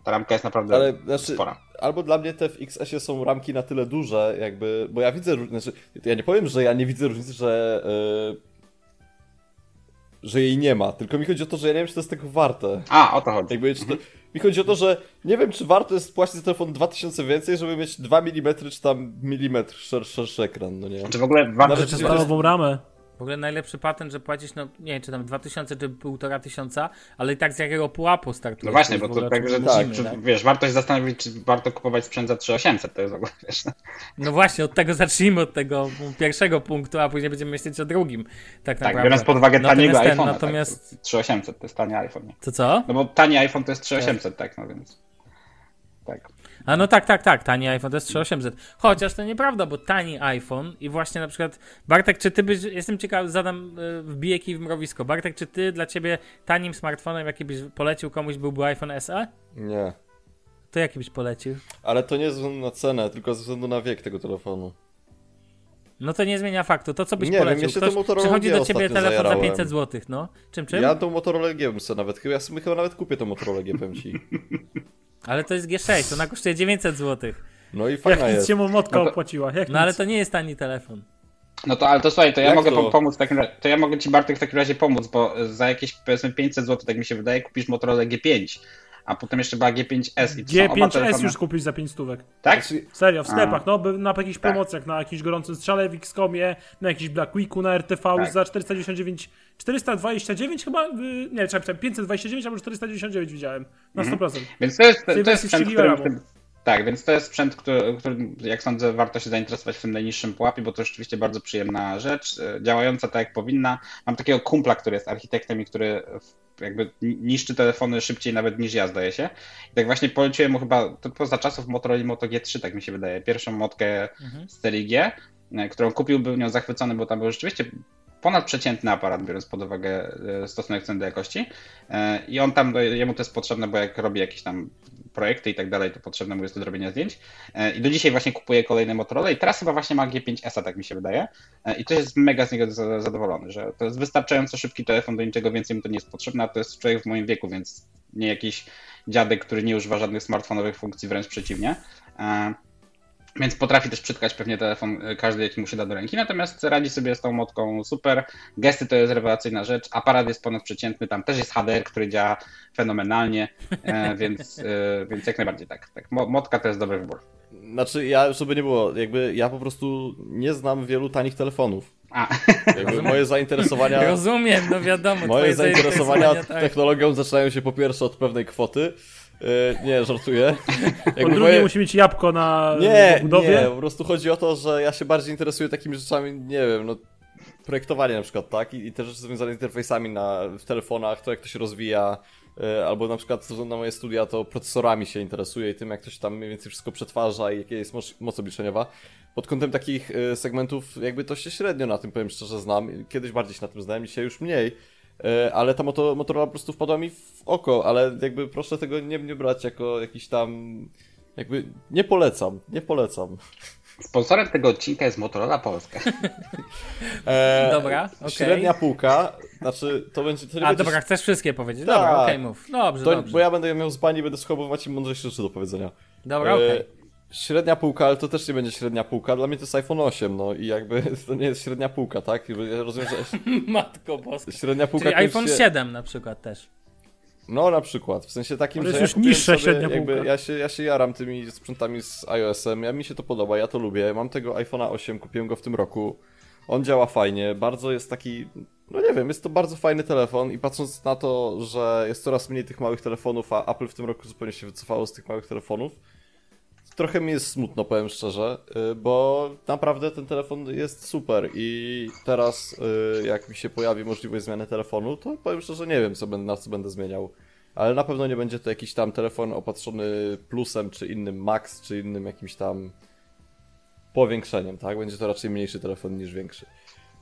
ta ramka jest naprawdę Ale znaczy, spora. albo dla mnie te w XS-ie są ramki na tyle duże, jakby, bo ja widzę, znaczy, ja nie powiem, że ja nie widzę różnicy, że, yy, że jej nie ma, tylko mi chodzi o to, że ja nie wiem, czy to jest tego warte. A, o to chodzi. Jakby, czy to, mi chodzi o to, że nie wiem, czy warto jest płacić za telefon 2000 więcej, żeby mieć 2 mm czy tam milimetr szer, szerszy ekran, no nie? Czy w ogóle warto Nawet czy- Stalową ramę. W ogóle najlepszy patent, że płacisz, no nie wiem, czy tam 2000 czy 1500, ale i tak z jakiego pułapu startujesz. No właśnie, bo to ogóle tak, że tak, czy, tak? wiesz, warto się zastanowić, czy warto kupować sprzęt za 3800, to jest w ogóle, wiesz. No właśnie, od tego zacznijmy, od tego pierwszego punktu, a później będziemy myśleć o drugim. Tak Tak, naprawdę. biorąc pod uwagę taniego Natomiast ten, iPhone'a, Natomiast, tak, 3800 to jest tani iPhone. nie? to co? No bo tani iPhone to jest 3800, tak, no więc... Tak. A no tak, tak, tak, tani iPhone to jest 3800. Chociaż to nieprawda, bo tani iPhone i właśnie na przykład Bartek, czy ty byś, jestem ciekaw, zadam, y, wbiję kij w mrowisko. Bartek, czy ty dla ciebie tanim smartfonem, jaki byś polecił komuś, byłby iPhone SE? Nie. To jaki byś polecił? Ale to nie ze względu na cenę, tylko ze względu na wiek tego telefonu. No to nie zmienia faktu. To co byś Nie wiem, polecił? Ktoś Motorola przychodzi do ciebie telefon za zajarałem. 500 zł, no. Czym, czym? Ja tą Motorola G bym sobie nawet, ja sobie chyba nawet kupię tą Motorola G, powiem ci. Ale to jest G6, ona kosztuje 900 zł. No i Jak fajna nic jest. się mu motka No to- opłaciła. Jak No ale nic. to nie jest tani telefon. No to, ale to słuchaj, to ja Jak mogę to? po- pomóc w takim razie, to ja mogę ci Bartek w takim razie pomóc, bo za jakieś powiedzmy 500 zł, tak mi się wydaje, kupisz Motorola G5, a potem jeszcze była G5S i to są oba G5S telefony- już kupisz za 5 stówek. Tak? Serio, w sklepach, no, na jakichś Tak. promocjach, na jakimś gorącym strzale w XCOMie, na jakiś Black Weeku, na RTV Tak. za 499, 429 chyba, y, nie, czekaj, 529 albo 499 widziałem, na 100%. Więc to jest, to jest sprzęt, tak, więc to jest sprzęt, który, który, jak sądzę, warto się zainteresować w tym najniższym pułapie, bo to rzeczywiście bardzo przyjemna rzecz, e, działająca tak jak powinna. Mam takiego kumpla, który jest architektem i który jakby ni- niszczy telefony szybciej nawet niż ja, zdaje się. I tak właśnie poleciłem mu chyba, to poza czasów Motorola Moto G3, tak mi się wydaje, pierwszą motkę z serii G, e, którą kupił, był nią zachwycony, bo tam był rzeczywiście ponadprzeciętny aparat, biorąc pod uwagę e, stosunek ceny do jakości. I on tam, jemu to jest potrzebne, bo jak robi jakieś tam projekty i tak dalej, to potrzebne mu jest do zrobienia zdjęć. E, I do dzisiaj właśnie kupuje kolejne Motorola i teraz chyba właśnie ma G5S, tak mi się wydaje. E, I to jest mega z niego za- zadowolony, że to jest wystarczająco szybki telefon, do niczego więcej mu to nie jest potrzebne, a to jest człowiek w moim wieku, więc nie jakiś dziadek, który nie używa żadnych smartfonowych funkcji, wręcz przeciwnie. Więc potrafi też przytkać pewnie telefon e, każdy, jaki mu się da do ręki, natomiast radzi sobie z tą motką super. Gesty to jest rewelacyjna rzecz, aparat jest ponadprzeciętny, tam też jest HDR, który działa fenomenalnie, e, więc, e, więc jak najbardziej tak. tak. Mo- Motka to jest dobry wybór. Znaczy, ja, żeby nie było, jakby ja po prostu nie znam wielu tanich telefonów. A, Jakby moje zainteresowania, Rozumiem, no wiadomo. moje twoje zainteresowania tak. technologią zaczynają się po pierwsze od pewnej kwoty. Yy, nie, żartuję. Po Jakby drugie moje- musi mieć jabłko na Nie, budowie. nie, po prostu chodzi o to, że ja się bardziej interesuję takimi rzeczami, nie wiem, no projektowanie na przykład, tak? I, i te rzeczy związane z interfejsami na, w telefonach, to jak to się rozwija, e, albo na przykład na moje studia to procesorami się interesuję i tym, jak to się tam mniej więcej wszystko przetwarza i jakie jest moc, moc obliczeniowa. Pod kątem takich e, segmentów jakby to się średnio na tym, powiem szczerze, znam. Kiedyś bardziej się na tym znałem, dzisiaj już mniej. E, Ale ta moto, Motorola po prostu wpadła mi w oko, ale jakby proszę tego nie, nie brać jako jakiś tam... Jakby nie polecam, nie polecam. sponsorem tego odcinka jest Motorola Polska. E, Dobra, okej. Średnia półka, znaczy to będzie... To nie A będzie, dobra, chcesz wszystkie powiedzieć? Tak. Dobra, okej, mów. Dobrze, to, dobrze. Bo ja będę miał z bani, będę bo macie mądrzejsze rzeczy do powiedzenia. Dobra, E, okej. Średnia półka, ale to też nie będzie średnia półka. Dla mnie to jest iPhone 8, no i jakby to nie jest średnia półka, tak? Ja rozumiem, że Matko boska. średnia półka Czyli iPhone się... 7 na przykład też. No na przykład, w sensie takim, To że jest ja już niższa średnia półka. ja się, ja się jaram tymi sprzętami z iOS-em, ja mi się to podoba, ja to lubię. Mam tego iPhone'a 8, kupiłem go w tym roku. On działa fajnie, bardzo jest taki No nie wiem, jest to bardzo fajny telefon i patrząc na to, że jest coraz mniej tych małych telefonów, a Apple w tym roku zupełnie się wycofało z tych małych telefonów, trochę mi jest smutno, powiem szczerze, y, bo naprawdę ten telefon jest super i teraz y, jak mi się pojawi możliwość zmiany telefonu, to powiem szczerze, nie wiem, co będę, na co będę zmieniał. Ale na pewno nie będzie to jakiś tam telefon opatrzony plusem, czy innym Max, czy innym jakimś tam powiększeniem, tak? Będzie to raczej mniejszy telefon niż większy.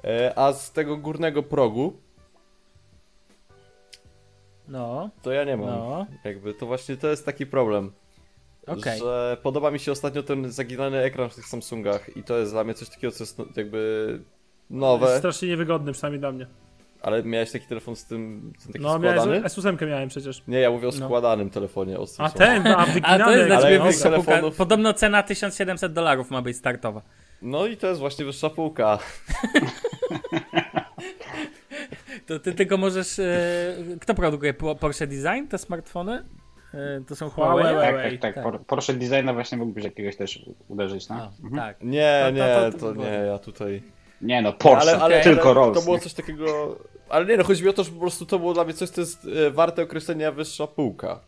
E, A z tego górnego progu, No, to ja nie mam. No. Jakby to właśnie to jest taki problem. Okej. Że podoba mi się ostatnio ten zaginany ekran w tych Samsungach i to jest dla mnie coś takiego, co jest no, jakby Jest nowe, strasznie niewygodny, przynajmniej dla mnie. ale miałeś taki telefon z tym, ten taki No, składany? miałem, S8 miałem przecież. Nie, ja mówię o No. składanym telefonie. O A ten, a A wyginany. to jest dla Ale ciebie wyższa półka. telefonów- Podobno cena 1700 dolarów ma być startowa. No i to jest właśnie wyższa półka. To ty tylko możesz... E, kto produkuje Po- Porsche Design, te smartfony? E, to są Huawei. Huawei? Tak, tak, tak. tak. Por- Porsche Designa właśnie mógłbyś jakiegoś też uderzyć, no. Mhm. tak. Nie, To- to- nie, to- to, to nie, ja tutaj... Nie no, Porsche, ale, ale, tylko Rolls. To było coś takiego... Ale nie no, chodzi mi o to, że po prostu to było dla mnie coś, co jest e, warte określenia wyższa półka.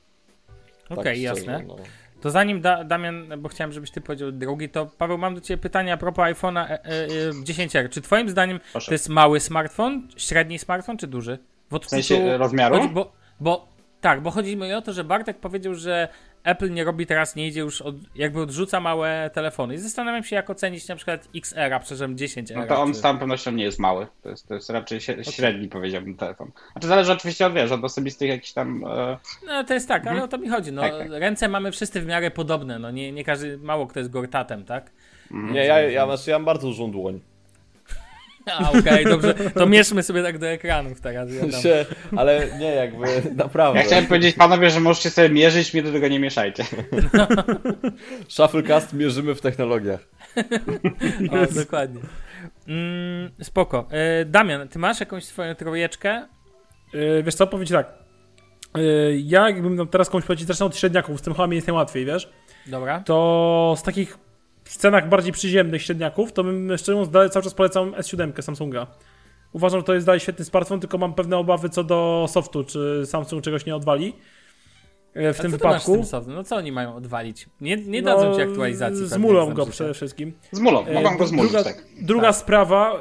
Okej, Tak szczerze, jasne. no. To zanim da, Damian, bo chciałem, żebyś ty powiedział drugi, to Paweł, mam do ciebie pytanie a propos iPhone'a e, e, e, 10R. Czy twoim zdaniem Proszę. to jest mały smartfon, średni smartfon, czy duży? W, odczuciu, sensie, e, rozmiaru? Bo, bo tak, bo chodzi mi o to, że Bartek powiedział, że Apple nie robi teraz, nie idzie już, od, jakby odrzuca małe telefony. I zastanawiam się, jak ocenić na przykład XR, przepraszam, 10R. No to on czy... z całą pewnością nie jest mały. To jest, to jest raczej śre- średni, powiedziałbym, telefon. Znaczy zależy oczywiście od, wiesz, od osobistych jakichś tam... E, No to jest tak, ale o to mi chodzi. No, Tak, tak. Ręce mamy wszyscy w miarę podobne, no nie, nie każdy, mało kto jest gortatem, tak? Nie, ja, ja, znaczy, ja mam bardzo dużą dłoń. A, okej, dobrze, to mieszmy sobie tak do ekranów teraz. Ja tam. Się, ale nie, jakby naprawdę. ja chciałem powiedzieć panowie, że możecie sobie mierzyć, mnie do tego nie mieszajcie. Shufflecast mierzymy w technologiach. O, dokładnie. Mm, spoko. E, Damian, ty masz jakąś swoją trójeczkę? Yy, wiesz co, powiem ci tak. Yy, ja jakbym teraz komuś powiedzieć, zacznę od średniaków, z tym chyba mi jest najłatwiej, wiesz? Dobra. To z takich scenach bardziej przyziemnych średniaków, to bym szczerze mówiąc dalej cały czas polecam S7 Samsunga. Uważam, że to jest dalej świetny smartfon, tylko mam pewne obawy co do softu, czy Samsung czegoś nie odwali. Yy, W A tym masz z wypadku. tym softem? No co oni mają odwalić? Nie, nie dadzą ci aktualizacji. Z pewnie, mulą znam go życia. przede wszystkim. Z mulą, E, mogą go zmulać, druga, tak. druga Tak. sprawa,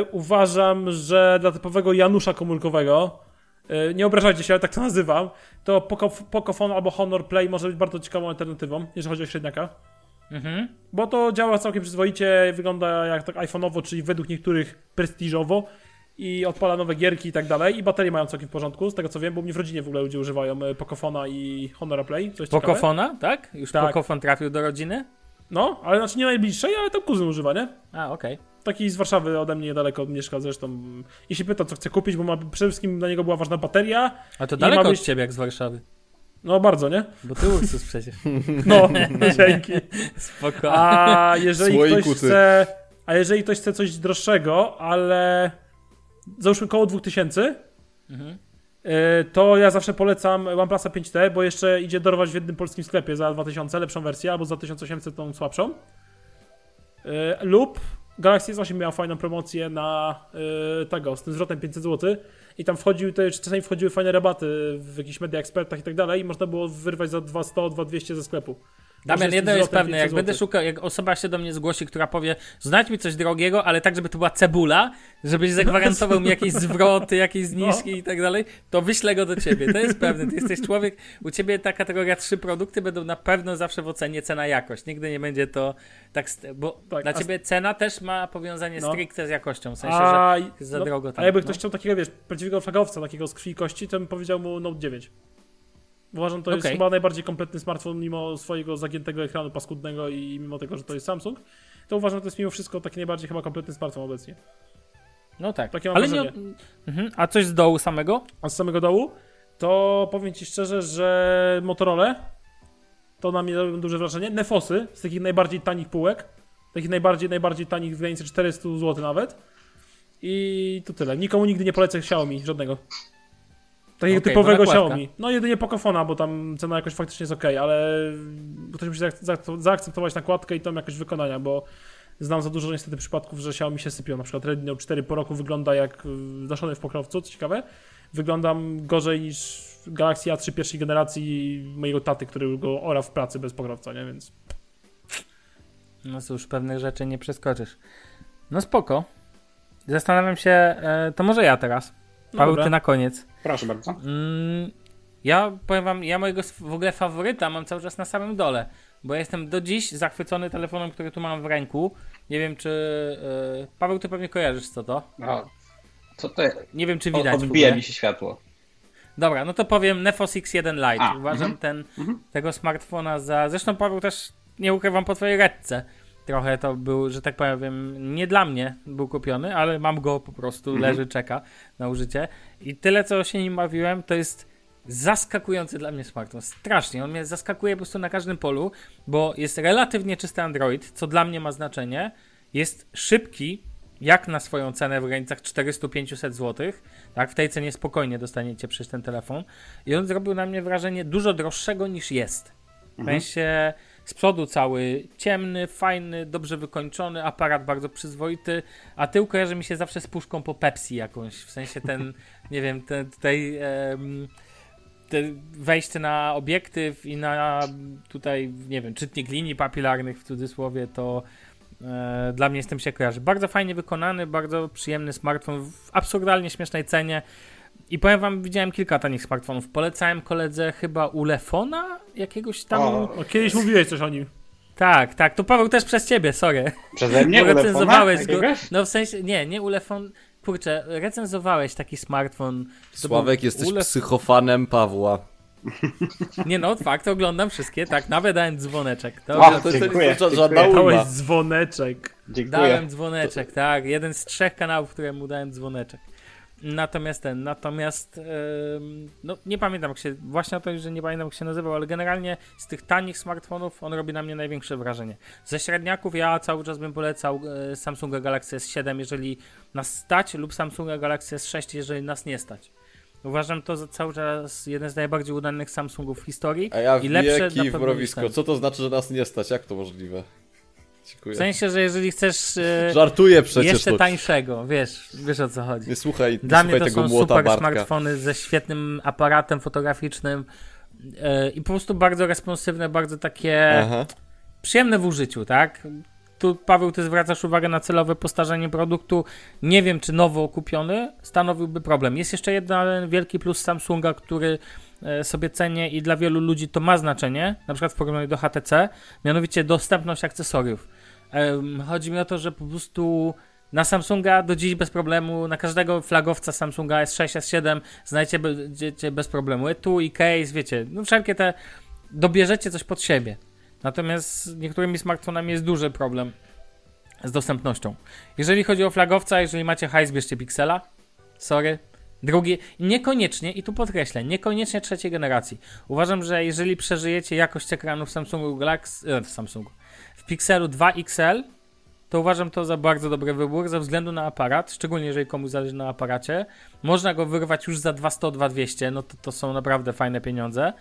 y, uważam, że dla typowego Janusza komórkowego, y, nie obrażajcie się, ale tak to nazywam, to Poco, Pocophone albo Honor Play może być bardzo ciekawą alternatywą, jeżeli chodzi o średniaka. Mhm. Bo to działa całkiem przyzwoicie, wygląda jak tak iPhone'owo, czyli według niektórych prestiżowo i odpala nowe gierki i tak dalej. I baterie mają całkiem w porządku, z tego co wiem, bo mnie w rodzinie w ogóle ludzie używają y, Pocofona i Honora Play. Coś ciekawe. Pokofona, tak? Już Tak. Pokofon trafił do rodziny? No, ale znaczy nie najbliższej, ale tam kuzyn używa, nie? A, okej. Taki z Warszawy ode mnie niedaleko mieszka zresztą. I się pyta, co chce kupić, bo ma, przede wszystkim dla niego była ważna bateria. A to daleko ma od być- ciebie jak z Warszawy. No bardzo, nie? Bo ty Ursus przecież. No, dzięki. Spoko. A jeżeli Słoik ktoś chce. A jeżeli ktoś chce coś droższego, ale załóżmy koło 2000, Mhm. y, to ja zawsze polecam OnePlusa 5T, bo jeszcze idzie dorwać w jednym polskim sklepie za 2000 lepszą wersję, albo za 1800 tą słabszą. Y, Lub Galaxy S8 miała fajną promocję na y, tego, z tym zwrotem 500 zł i tam wchodziły, te, czasami wchodziły fajne rabaty w jakichś media ekspertach i tak dalej i można było wyrwać za 200, 2200 ze sklepu. Damian, jedno jest pewne, 500 jak będę szukał, jak osoba się do mnie zgłosi, która powie, znajdź mi coś drogiego, ale tak, żeby to była cebula, żebyś zagwarantował mi jakieś zwroty, jakieś zniżki i tak dalej, to wyślę go do ciebie. To jest pewne. Ty jesteś człowiek, u ciebie ta kategoria trzy produkty będą na pewno zawsze w ocenie cena-jakość. Nigdy nie będzie to tak, bo Tak, dla a- ciebie cena też ma powiązanie No. stricte z jakością, w sensie, A, że za no, drogo a tam, jakby no. ktoś chciał takiego, wiesz, prawdziwego flagowca, takiego z krwi i kości, to bym powiedział mu Note 9. Uważam, to jest Okej. chyba najbardziej kompletny smartfon, mimo swojego zagiętego ekranu paskudnego i mimo tego, że to jest Samsung, to uważam, że to jest mimo wszystko taki najbardziej chyba kompletny smartfon obecnie. No tak. Takie mam ale nie, mhm. A coś z dołu samego? A z samego dołu, to powiem Ci szczerze, że Motorola to na mnie robią duże wrażenie. Nefosy z takich najbardziej tanich półek, takich najbardziej, najbardziej tanich w granicy 400 zł nawet. I to tyle. Nikomu nigdy nie polecę Xiaomi, żadnego. Takiego Okej, typowego bo nakładka. Xiaomi. No jedynie Pocofona, bo tam cena jakoś faktycznie jest ok, ale ktoś musi zaak- zaak- zaakceptować nakładkę i tą jakość wykonania, bo znam za dużo niestety przypadków, że Xiaomi się sypią. Na przykład Redmi Note 4 po roku wygląda jak zaszony w pokrowcu, co ciekawe. Wyglądam gorzej niż Galaxy A3 pierwszej generacji mojego taty, który go ora w pracy bez pokrowca, nie? Więc... No cóż, pewnych rzeczy nie przeskoczysz. No spoko. Zastanawiam się, e, to może ja teraz. No Paweł, dobra. ty na koniec. Proszę bardzo. Mm, ja powiem wam, ja mojego w ogóle faworyta mam cały czas na samym dole, bo ja jestem do dziś zachwycony telefonem, który tu mam w ręku. Nie wiem, czy... e, Paweł, ty pewnie kojarzysz co to. No, co to Nie wiem, czy widać Odbija mi się światło. Dobra, no to powiem Nefos X1 Lite. A, Uważam mhm, ten, tego smartfona za... Zresztą Paweł też, nie ukrywam po twojej redce. Trochę to był, że tak powiem, nie dla mnie był kupiony, ale mam go po prostu, Mhm. leży, czeka na użycie. I tyle, co się nim bawiłem, to jest zaskakujący dla mnie smartfon. Strasznie. On mnie zaskakuje po prostu na każdym polu, bo jest relatywnie czysty Android, co dla mnie ma znaczenie. Jest szybki, jak na swoją cenę w granicach 400-500 zł. Tak, w tej cenie spokojnie dostaniecie przecież ten telefon. I on zrobił na mnie wrażenie dużo droższego niż jest. W sensie z przodu cały ciemny, fajny, dobrze wykończony, aparat bardzo przyzwoity, a tył kojarzy mi się zawsze z puszką po Pepsi jakąś. W sensie ten, nie wiem, ten tutaj te wejście na obiektyw i na tutaj, nie wiem, czytnik linii papilarnych w cudzysłowie, to e, dla mnie jestem się kojarzy. Bardzo fajnie wykonany, bardzo przyjemny smartfon w absurdalnie śmiesznej cenie. I powiem wam, widziałem kilka tanich smartfonów. Polecałem koledze chyba Ulefona jakiegoś tam. O, kiedyś mówiłeś coś o nim. Tak, tak. To Paweł też przez ciebie, sorry. Przeze mnie Bo recenzowałeś go. No w sensie, nie, nie Ulefon. Kurczę, recenzowałeś taki smartfon. To Sławek, był jesteś Ulef- psychofanem Pawła. Nie no, fakt, oglądam wszystkie, tak, nawet dałem dzwoneczek. To, O, To, to, to dziękuję, jest żadna dziękuję. Dałeś dzwoneczek. Dziękuję. Dałem dzwoneczek, tak. Jeden z trzech kanałów, któremu dałem dzwoneczek. Natomiast ten, natomiast em, no nie pamiętam jak się, właśnie o to, że nie pamiętam jak się nazywał, ale generalnie z tych tanich smartfonów on robi na mnie największe wrażenie. Ze średniaków ja cały czas bym polecał e, Samsunga Galaxy S7, jeżeli nas stać, lub Samsunga Galaxy S6, jeżeli nas nie stać. Uważam to za cały czas jeden z najbardziej udanych Samsungów w historii. A ja I lepsze w mrowisko. Co to znaczy, że nas nie stać? Jak to możliwe? Dziękuję. W sensie, że jeżeli chcesz e, Żartuję przecież. jeszcze no. tańszego, wiesz, wiesz o co chodzi. Nie słuchaj, nie Dla mnie słuchaj to tego są super Bartka. smartfony ze świetnym aparatem fotograficznym e, i po prostu bardzo responsywne, bardzo takie Aha. przyjemne w użyciu, tak? Tu Paweł, ty zwracasz uwagę na celowe postarzenie produktu. Nie wiem, czy nowo kupiony stanowiłby problem. Jest jeszcze jeden wielki plus Samsunga, który sobie cenię i dla wielu ludzi to ma znaczenie, na przykład w porównaniu do HTC, mianowicie dostępność akcesoriów. Chodzi mi o to, że po prostu na Samsunga do dziś bez problemu, na każdego flagowca Samsunga S6, S7 znajdziecie bez problemu etui, case, wiecie, no wszelkie te, dobierzecie coś pod siebie. Natomiast z niektórymi smartfonami jest duży problem z dostępnością. Jeżeli chodzi o flagowca, jeżeli macie hajs, bierzcie Pixela. Sorry. Drugi, niekoniecznie, i tu podkreślę, niekoniecznie trzeciej generacji. Uważam, że jeżeli przeżyjecie jakość ekranu w Samsungu Galaxy, e, w Samsungu, w Pixelu 2 XL, to uważam to za bardzo dobry wybór ze względu na aparat, szczególnie jeżeli komuś zależy na aparacie. Można go wyrwać już za 200, 2200, no to to są naprawdę fajne pieniądze.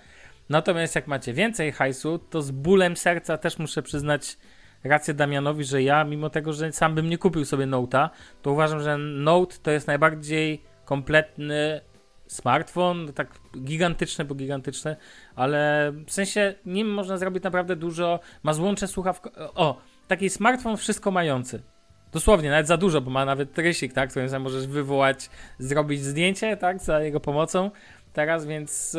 Natomiast jak macie więcej hajsu, to z bólem serca też muszę przyznać rację Damianowi, że ja, mimo tego, że sam bym nie kupił sobie Note'a, to uważam, że Note to jest najbardziej kompletny smartfon, tak gigantyczny, bo gigantyczny, ale w sensie nim można zrobić naprawdę dużo, ma złącze słuchawko... O, taki smartfon wszystko mający. Dosłownie, nawet za dużo, bo ma nawet rysik, tak, którym sam możesz wywołać, zrobić zdjęcie, tak, za jego pomocą teraz, więc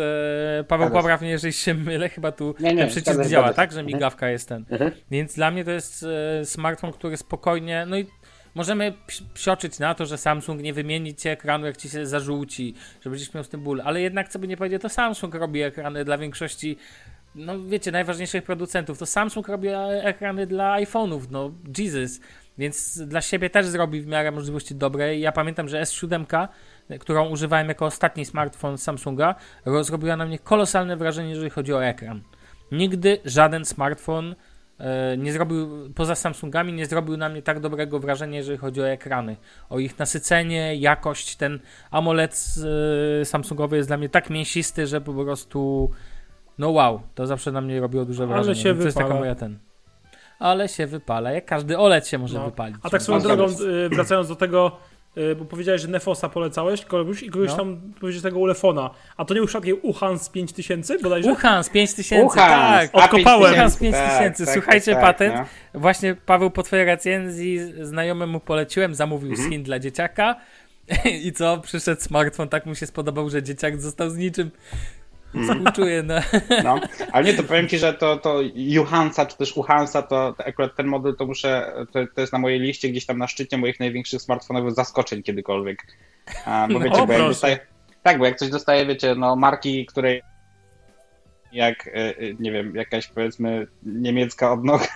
e, Paweł Zgadza się. popraw mnie, jeżeli się mylę, chyba tu Nie, nie, ten przycisk działa, tak, że Mhm. migawka jest ten. Mhm. Więc dla mnie to jest e, smartfon, który spokojnie, no i możemy psi- psioczyć na to, że Samsung nie wymieni ci ekranu, jak ci się zażółci, że będziesz miał z tym ból, ale jednak co by nie powiedzieć, to Samsung robi ekrany dla większości no wiecie, najważniejszych producentów, to Samsung robi e, ekrany dla iPhone'ów, no Jesus, więc dla siebie też zrobi w miarę możliwości dobrej. Ja pamiętam, że S7, którą używałem jako ostatni smartfon Samsunga, ro- zrobiła na mnie kolosalne wrażenie, jeżeli chodzi o ekran. Nigdy żaden smartfon e, nie zrobił, poza Samsungami, nie zrobił na mnie tak dobrego wrażenia, jeżeli chodzi o ekrany. O ich nasycenie, jakość. Ten AMOLED e, Samsungowy jest dla mnie tak mięsisty, że po prostu no wow, to zawsze na mnie robiło duże Ale wrażenie. się Więc to jest taka wypala. moja ten. ale się wypala. Jak każdy OLED się może No. wypalić. A tak swoją drogą, y, wracając do tego, bo powiedziałeś, że Nefosa polecałeś kogoś i kogoś No. tam powiedzieć tego Ulefona. A to nie był przypadkiem Uhans 5000 bodajże? Uhans 5000, Uhans, tak. Odkopałem. Uhans 5000, 5000. tak, Słuchajcie, tak, patent. no. Właśnie Paweł po twojej recenzji znajomemu poleciłem, zamówił Mhm. z Chin dla dzieciaka. I co? Przyszedł smartfon, tak mu się spodobał, że dzieciak został z niczym. Mhm. Współczuję, no. No, ale nie, to powiem ci, że to, to Johansa, czy też Uhansa, to, to akurat ten model to muszę, to, to jest na mojej liście gdzieś tam na szczycie moich największych smartfonowych zaskoczeń kiedykolwiek. A, bo No, wiecie, bo jak dostaję, tak, bo jak coś dostaję, wiecie, no marki, której jak, e, e, nie wiem, jakaś powiedzmy niemiecka odnoga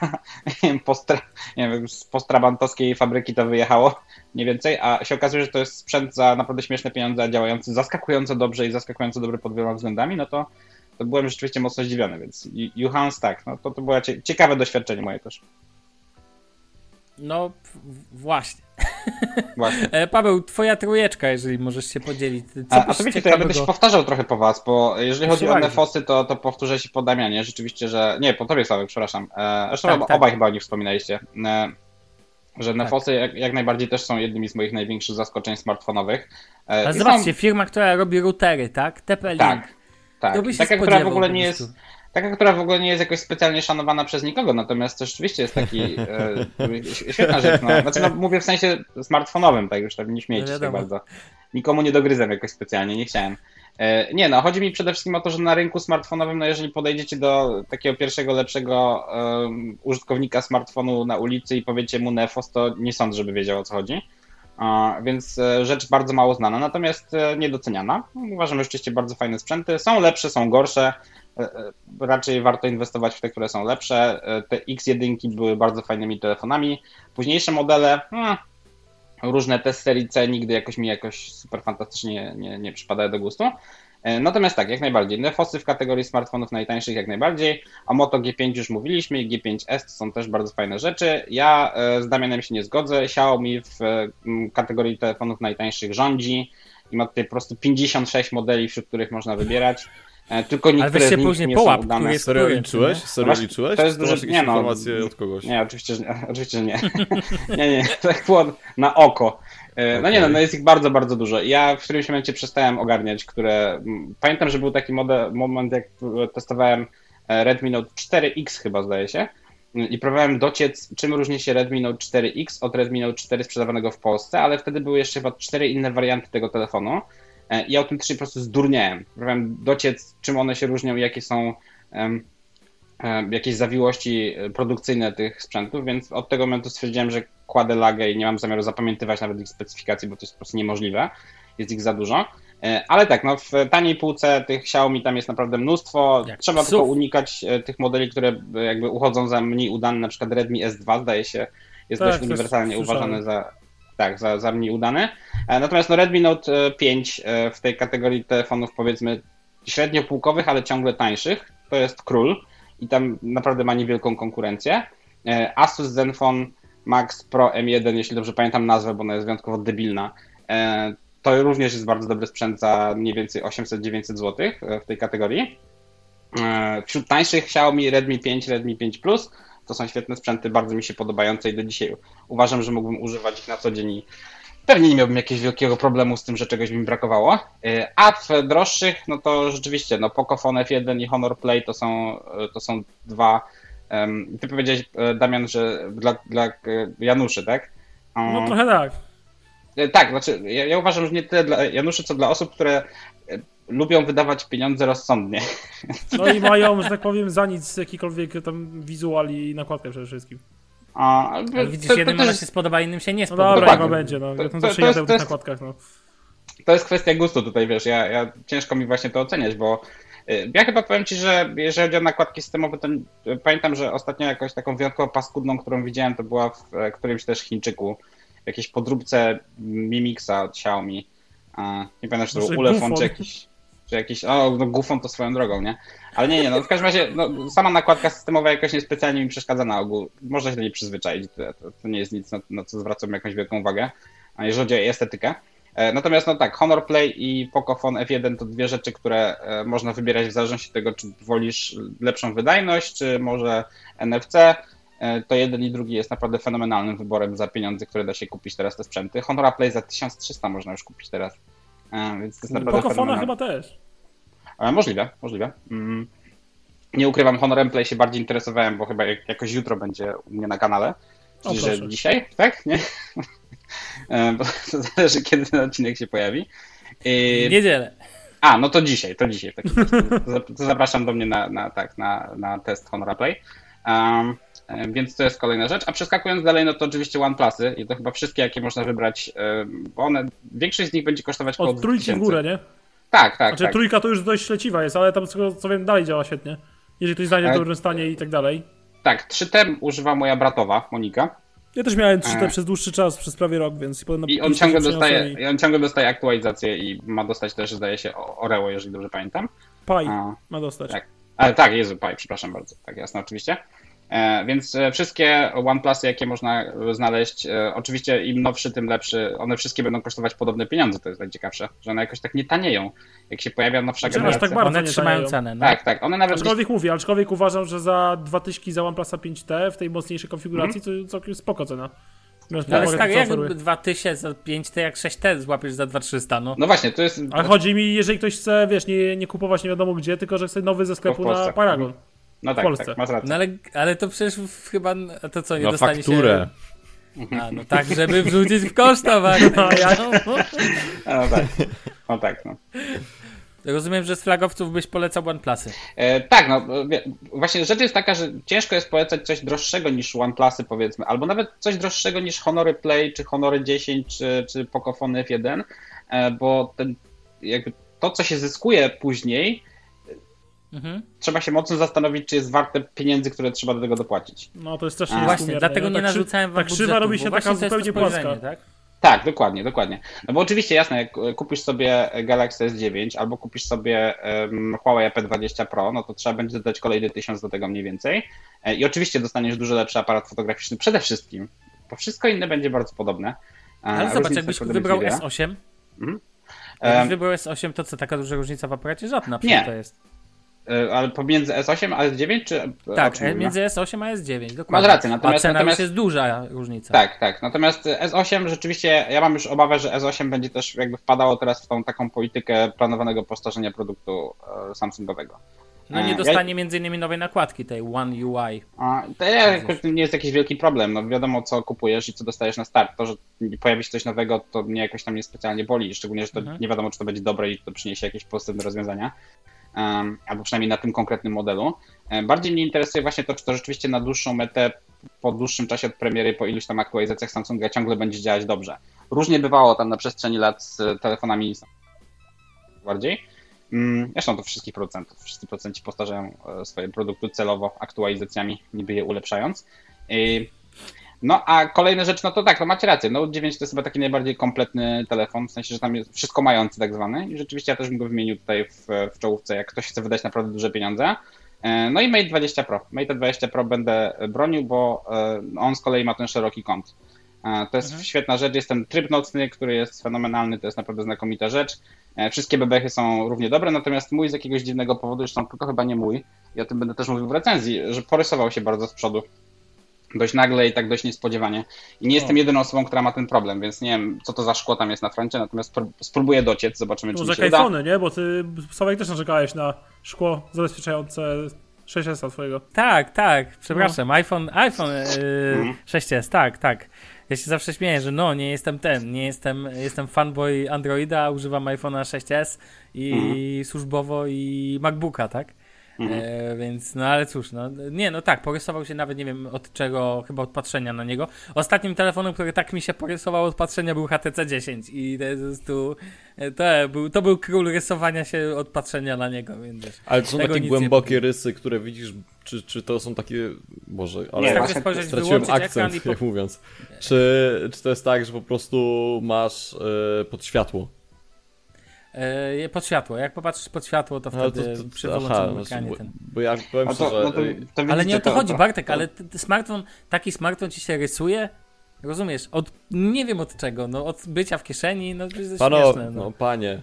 postra, nie wiem, z postrabantowskiej fabryki to wyjechało, mniej więcej, a się okazuje, że to jest sprzęt za naprawdę śmieszne pieniądze, działający zaskakująco dobrze i zaskakująco dobry pod wieloma względami, no to, to byłem rzeczywiście mocno zdziwiony, więc Juhans tak, no to, to było cie, ciekawe doświadczenie moje też. No, właśnie. Właśnie. E, Paweł, twoja trójeczka, jeżeli możesz się podzielić. Co A, a to wiecie, to ja będę się powtarzał trochę po was, bo jeżeli chodzi o nefosy, to, to powtórzę się po Damianie, rzeczywiście, że... Nie, po tobie Sławek, przepraszam. E, zresztą Tak, tak. obaj chyba o nich wspominaliście. E, że nefosy jak, jak najbardziej też są jednymi z moich największych zaskoczeń smartfonowych. E, Ale i są- zobaczcie, firma, która robi routery, tak? TP-Link. Tak, tak. Która w ogóle nie jest... Taka, która w ogóle nie jest jakoś specjalnie szanowana przez nikogo, natomiast to rzeczywiście jest taki e, świetna rzecz. No. Znaczy, no, mówię w sensie smartfonowym, tak już tam nie śmiejcie No się tak bardzo. Nikomu nie dogryzam jakoś specjalnie, nie chciałem. E, nie, no, chodzi mi przede wszystkim o to, że na rynku smartfonowym, no jeżeli podejdziecie do takiego pierwszego, lepszego em, użytkownika smartfonu na ulicy i powiecie mu Nefos, to nie sądzę, żeby wiedział o co chodzi. A, więc e, rzecz bardzo mało znana, natomiast e, niedoceniana. Uważam, że rzeczywiście bardzo fajne sprzęty. Są lepsze, są gorsze. E, e, Raczej warto inwestować w te, które są lepsze. E, Te X1 były bardzo fajnymi telefonami. Późniejsze modele, hmm, różne te serii C nigdy jakoś mi jakoś super fantastycznie nie, nie przypadają do gustu. Natomiast tak, jak najbardziej. Nefosy w kategorii smartfonów najtańszych jak najbardziej. O Moto G5 już mówiliśmy, G5S to są też bardzo fajne rzeczy. Ja z Damianem się nie zgodzę. Xiaomi w e, m, kategorii telefonów najtańszych rządzi i ma tutaj po prostu 56 modeli, wśród których można wybierać. E, Tylko niektóre weź się z nich później nie połap, są udane. jest Serio liczyłeś? Serio liczyłeś? to jest duży- jakieś nie no, informacje od kogoś? Nie, oczywiście, że nie, oczywiście, że nie. nie, nie, tak było na oko. E, No nie no, no jest ich bardzo, bardzo dużo. Ja w którymś momencie przestałem ogarniać, które... Pamiętam, że był taki model, moment, jak testowałem e, Redmi Note 4X chyba, zdaje się, i próbowałem dociec, czym różni się Redmi Note 4X od Redmi Note 4 sprzedawanego w Polsce, ale wtedy były jeszcze chyba cztery inne warianty tego telefonu. E, I autentycznie po prostu zdurniałem. Próbowałem dociec, czym one się różnią i jakie są e, jakieś zawiłości e, produkcyjne tych sprzętów, więc od tego momentu stwierdziłem, że kładę lagę i nie mam zamiaru zapamiętywać nawet ich specyfikacji, bo to jest po prostu niemożliwe. Jest ich za dużo. E, Ale tak, no w taniej półce tych Xiaomi tam jest naprawdę mnóstwo. Jak Trzeba psów. tylko unikać e, tych modeli, które e, jakby uchodzą za mniej udane, na przykład Redmi S2 zdaje się, jest Tak, dość uniwersalnie uważany za, tak, za, za mniej udany. E, Natomiast no Redmi Note e, 5 e, w tej kategorii telefonów powiedzmy średnio półkowych, ale ciągle tańszych, to jest król i tam naprawdę ma niewielką konkurencję. E, Asus Zenfone Max Pro M1, jeśli dobrze pamiętam nazwę, bo ona jest wyjątkowo debilna. E, To również jest bardzo dobry sprzęt za mniej więcej 800-900 zł w tej kategorii. E, Wśród tańszych Xiaomi Redmi 5, Redmi 5 Plus to są świetne sprzęty, bardzo mi się podobające i do dzisiaj uważam, że mógłbym używać ich na co dzień i pewnie nie miałbym jakiegoś wielkiego problemu z tym, że czegoś mi brakowało. E, A w droższych, no to rzeczywiście, no Pocophone F1 i Honor Play to są, e, to są dwa. Ty powiedziałeś, e, Damian, że dla, dla Januszy, tak? Um, No trochę tak. Tak, znaczy ja, ja uważam, że nie tyle dla Januszy, co dla osób, które lubią wydawać pieniądze rozsądnie. No i mają, że tak powiem, za nic jakikolwiek tam wizual i nakładkę przede wszystkim. A, Ale widzisz, to- to jednym może się spodoba, innym się nie No spodoba. dobra, Dokładnie. chyba będzie, no. Ja To- tam to- zawsze to jest- jadę w to tych jest- nakładkach, no. to jest kwestia gustu tutaj, wiesz, ja, ja ciężko mi właśnie to oceniać, bo y, ja chyba powiem Ci, że jeżeli chodzi o nakładki systemowe, to y, pamiętam, że ostatnio jakąś taką wyjątkowo paskudną, którą widziałem, to była w e, którymś też Chińczyku, w jakiejś podróbce Mimixa od Xiaomi. Nie pamiętam, czy to był Ulefone, Gufon. czy jakiś, czy jakiś, o, no Gufon to swoją drogą, nie? Ale nie, nie, no w każdym razie, no, sama nakładka systemowa jakoś niespecjalnie mi przeszkadza na ogół. Można się do niej przyzwyczaić, to, to, nie jest nic, na, na co zwracam jakąś wielką uwagę, a jeżeli chodzi o estetykę. E, Natomiast no tak, Honor Play i Pocophone F1 to dwie rzeczy, które e, można wybierać w zależności od tego, czy wolisz lepszą wydajność, czy może NFC. e, to jeden i drugi jest naprawdę fenomenalnym wyborem za pieniądze, które da się kupić teraz te sprzęty. Honora Play za 1300 można już kupić teraz, więc to jest naprawdę Pokofona fenomenalne. chyba też. E, Możliwe, możliwe. Mm. Nie ukrywam, Honorem Play się bardziej interesowałem, bo chyba jak- jakoś jutro będzie u mnie na kanale. Czyli, że dzisiaj, tak? Nie? E, Bo to zależy, kiedy ten odcinek się pojawi. I... W niedzielę. A, no to dzisiaj, to dzisiaj. razie. To zap- to zapraszam do mnie na, na, tak, na, na test Honora Play. Um, e, więc to jest kolejna rzecz. A przeskakując dalej, no to oczywiście OnePlusy i to chyba wszystkie, jakie można wybrać, bo one, większość z nich będzie kosztować około Od trójki w 2000. górę, nie? Tak, tak, Znaczy tak. trójka to już dość leciwa jest, ale tam co, co wiem dalej działa świetnie. Jeżeli ktoś znajdzie w dobrym stanie i tak dalej. Tak, 3T używa moja bratowa, Monika. Ja też miałem 3T E. przez dłuższy czas, przez prawie rok, więc I on ciągle dostaje, i on ciągle dostaje aktualizację i ma dostać też, zdaje się, Oreo, jeżeli dobrze pamiętam. Pi A, ma dostać. tak. Ale tak, Jezu, Pi, przepraszam bardzo. Tak, jasne, oczywiście. E, więc e, wszystkie OnePlusy, jakie można e, znaleźć, oczywiście im nowszy, tym lepszy. One wszystkie będą kosztować podobne pieniądze, to jest najciekawsze, że one jakoś tak nie tanieją. Jak się pojawia nowsza Znaczy, aż generacja. tak bardzo One nie trzymają tanieją. cenę. No. tak, tak, one nawet gdzieś, Aczkolwiek mówię, aczkolwiek uważam, że za dwa tyśki za OnePlusa 5T w tej mocniejszej konfiguracji to całkiem spoko cena. No ale uwagę, stary, jak oferuje. 2000 za 5T, jak 6T złapiesz za 2300, no. no właśnie, to jest... Ale chodzi mi, jeżeli ktoś chce, wiesz, nie, nie kupować nie wiadomo gdzie, tylko że chce nowy ze sklepu na Paragon. No w tak, Polsce. tak, masz rację. No ale, ale to przecież chyba, to co, nie Na dostanie fakturę. się... A, no tak, żeby wrzucić w koszta, Bartek. A jak? No. No tak, no tak, no. Rozumiem, że z flagowców byś polecał OnePlusy. E, tak, no właśnie rzecz jest taka, że ciężko jest polecać coś droższego niż OnePlusy powiedzmy, albo nawet coś droższego niż Honory Play, czy Honory 10, czy, czy Pocophone F1, e, bo ten, jakby to, co się zyskuje później, Mhm. trzeba się mocno zastanowić, czy jest warte pieniędzy, które trzeba do tego dopłacić. No to jest też A. nie Właśnie, dlatego nie narzucałem wam Tak krzywa budżetu, robi bo się taka zupełnie płaska. Tak? Tak, dokładnie, dokładnie. No bo oczywiście, jasne, jak kupisz sobie Galaxy S9 albo kupisz sobie um, Huawei P20 Pro, no to trzeba będzie dodać kolejny tysiąc do tego mniej więcej. E, I oczywiście dostaniesz dużo lepszy aparat fotograficzny przede wszystkim, bo wszystko inne będzie bardzo podobne. Ale zobacz, różnica jakbyś naprawdę wybrał jest niewiele. S8, Mhm. jakbyś wybrał S8, to co, taka duża różnica w aparacie? Żadna, Nie. przecież to jest. E, Ale pomiędzy S8 a S9 czy e, Tak, między S8 a S9, dokładnie. rację, natomiast- a cena natomiast- jest duża różnica. Tak, tak. Natomiast S8 rzeczywiście, ja mam już obawę, że S8 będzie też jakby wpadało teraz w tą taką politykę planowanego postarzenia produktu e, Samsungowego. No nie ja- dostanie między innymi nowej nakładki, tej One UI. A, To jakoś nie jest jakiś wielki problem. No wiadomo, co kupujesz i co dostajesz na start. To, że pojawi się coś nowego, to mnie jakoś tam niespecjalnie boli. Szczególnie, że to Mhm. nie wiadomo, czy to będzie dobre i to przyniesie jakieś pozytywne rozwiązania. Albo przynajmniej na tym konkretnym modelu. E, Bardziej mnie interesuje właśnie to, czy to rzeczywiście na dłuższą metę, po dłuższym czasie od premiery, po iluś tam aktualizacjach Samsunga ciągle będzie działać dobrze. Różnie bywało tam na przestrzeni lat z telefonami bardziej. Mm, Zresztą to wszystkich producentów. Wszyscy producenci powtarzają e, swoje produkty celowo aktualizacjami, niby je ulepszając. No a kolejna rzecz, no to tak, no macie rację. Note 9 to jest chyba taki najbardziej kompletny telefon, w sensie, że tam jest wszystko mający tak zwany. I rzeczywiście ja też bym go wymienił tutaj w, w czołówce, jak ktoś chce wydać naprawdę duże pieniądze. E, No i Mate 20 Pro. Mate 20 Pro będę bronił, bo e, on z kolei ma ten szeroki kąt. E, To jest świetna rzecz. Jest ten tryb nocny, który jest fenomenalny, to jest naprawdę znakomita rzecz. Wszystkie bebechy są równie dobre, natomiast mój z jakiegoś dziwnego powodu, zresztą tylko chyba nie mój, i o tym będę też mówił w recenzji, że porysował się bardzo z przodu. Dość nagle i tak dość niespodziewanie. I nie jestem jedyną osobą, która ma ten problem, więc nie wiem, co to za szkło tam jest na froncie, natomiast pró- spróbuję dociec, zobaczymy, czy To mi się uda. nie? Bo ty, Sławek, też narzekałeś na szkło zabezpieczające 6S twojego. Tak, tak, przepraszam, No. iPhone, iPhone Mhm. yy, 6S, tak, tak. Ja się zawsze śmieję, że no, nie jestem ten, nie jestem, jestem fanboy Androida, używam iPhone'a 6S i Mhm. służbowo i MacBooka, tak? E, więc, no ale cóż, no, nie, no tak, porysował się nawet, nie wiem od czego, chyba od patrzenia na niego. Ostatnim telefonem, który tak mi się porysował od patrzenia był HTC 10 i to jest e, to był, to był król rysowania się od patrzenia na niego, więc. Ale to są takie głębokie rysy, które widzisz, czy, czy to są takie... Boże, ale Nie, właśnie spojrzeć, straciłem akcent, po... jak mówiąc. Czy, czy to jest tak, że po prostu masz e, pod światło? E, pod światło. Jak popatrzysz pod światło, to Ale wtedy to- to- przy aha, wyłączonym ekranie bo, ten. bo ja powiem No to, szczerze, no to, to Ale nie o to chodzi, Bartek, to- ale smartfon, taki smartfon ci się rysuje, rozumiesz, od, nie wiem od czego, no od bycia w kieszeni, no to jest Pano, śmieszne. no No. panie,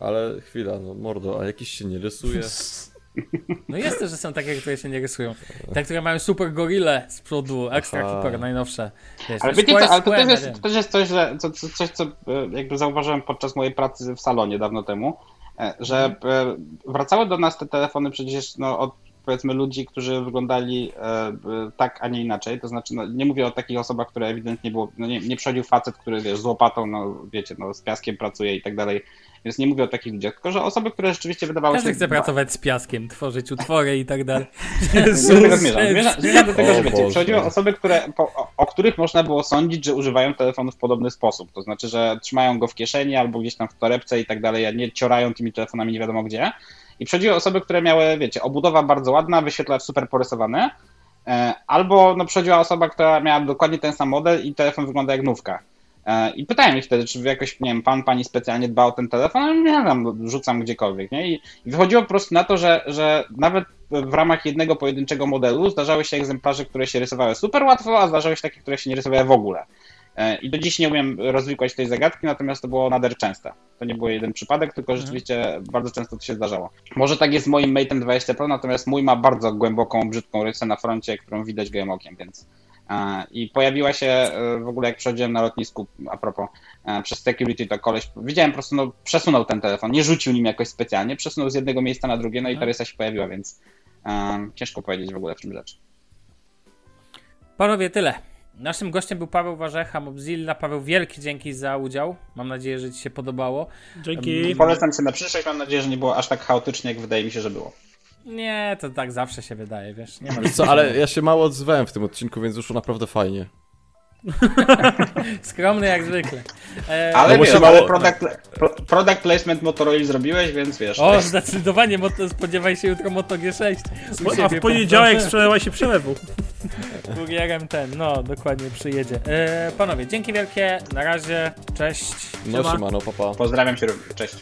ale chwila, no mordo, a jakiś się nie rysuje? No jest też, że są takie, które się nie rysują. Te, które mają super gorille z przodu, extra Aha. hiper, najnowsze. Wiesz, Ale wiecie co, ale to też, jest, to też jest coś, że, co, co, coś, co e, jakby zauważyłem podczas mojej pracy w salonie dawno temu, e, że Mhm. e, wracały do nas te telefony przecież no, od powiedzmy ludzi, którzy wyglądali e, e, tak, a nie inaczej. To znaczy, no, nie mówię o takich osobach, które ewidentnie było, no nie, nie przychodził facet, który wiesz, z łopatą, no wiecie, no, z piaskiem pracuje i tak dalej. Więc nie mówię o takich ludziach, tylko że osoby, które rzeczywiście wydawały Każdy się... chce pracować z piaskiem, tworzyć utwory i tak dalej. Nie do tego zmierzam. Do tego, że wiecie, przychodziły osoby, które, po, o, których można było sądzić, że używają telefonu w podobny sposób. To znaczy, że trzymają go w kieszeni albo gdzieś tam w torebce i tak dalej, a nie ciorają tymi telefonami nie wiadomo gdzie. I przychodziły osoby, które miały, wiecie, obudowa bardzo ładna, wyświetlacz super porysowany, e, albo no, przychodziła osoba, która miała dokładnie ten sam model i telefon wygląda jak nówka. E, I pytałem ich wtedy, czy jakoś, nie wiem, pan, pani specjalnie dba o ten telefon, ale nie wiem, rzucam gdziekolwiek, nie? I, wychodziło po prostu na to, że, że nawet w ramach jednego pojedynczego modelu zdarzały się egzemplarze, które się rysowały super łatwo, a zdarzały się takie, które się nie rysowały w ogóle. E, I do dziś nie umiem rozwikłać tej zagadki, natomiast to było nader częste. To nie był jeden przypadek, tylko rzeczywiście bardzo często to się zdarzało. Może tak jest z moim Mate'em 20 Pro, natomiast mój ma bardzo głęboką, brzydką rysę na froncie, którą widać gołym okiem, więc I pojawiła się e, w ogóle jak przechodziłem na lotnisku, a propos, e, przez security to koleś, widziałem po prostu, no przesunął ten telefon, nie rzucił nim jakoś specjalnie, przesunął z jednego miejsca na drugie, no i ta rysa się pojawiła, więc e, ciężko powiedzieć w ogóle w czym rzecz. Panowie, tyle. Naszym gościem był Paweł Warzecha, Mobzilla. Paweł, wielkie dzięki za udział. Mam nadzieję, że Ci się podobało. Dzięki. Polecam się na przyszłość, mam nadzieję, że nie było aż tak chaotycznie, jak wydaje mi się, że było. Nie, to tak zawsze się wydaje, wiesz. Nie ma Wiesz co, ale ja się mało odzywałem w tym odcinku, więc wyszło naprawdę fajnie. Skromny jak zwykle. E, Ale No wiesz, się mało- ale product, pro, product placement Motorola zrobiłeś, więc wiesz. O, zdecydowanie, moto, spodziewaj się jutro Moto G6. U A w poniedziałek sprzedała się przelewu. Kurierem ten, no dokładnie przyjedzie. E, panowie, dzięki wielkie, na razie, cześć. No Siema. siemano, papa. Pozdrawiam cię również, cześć.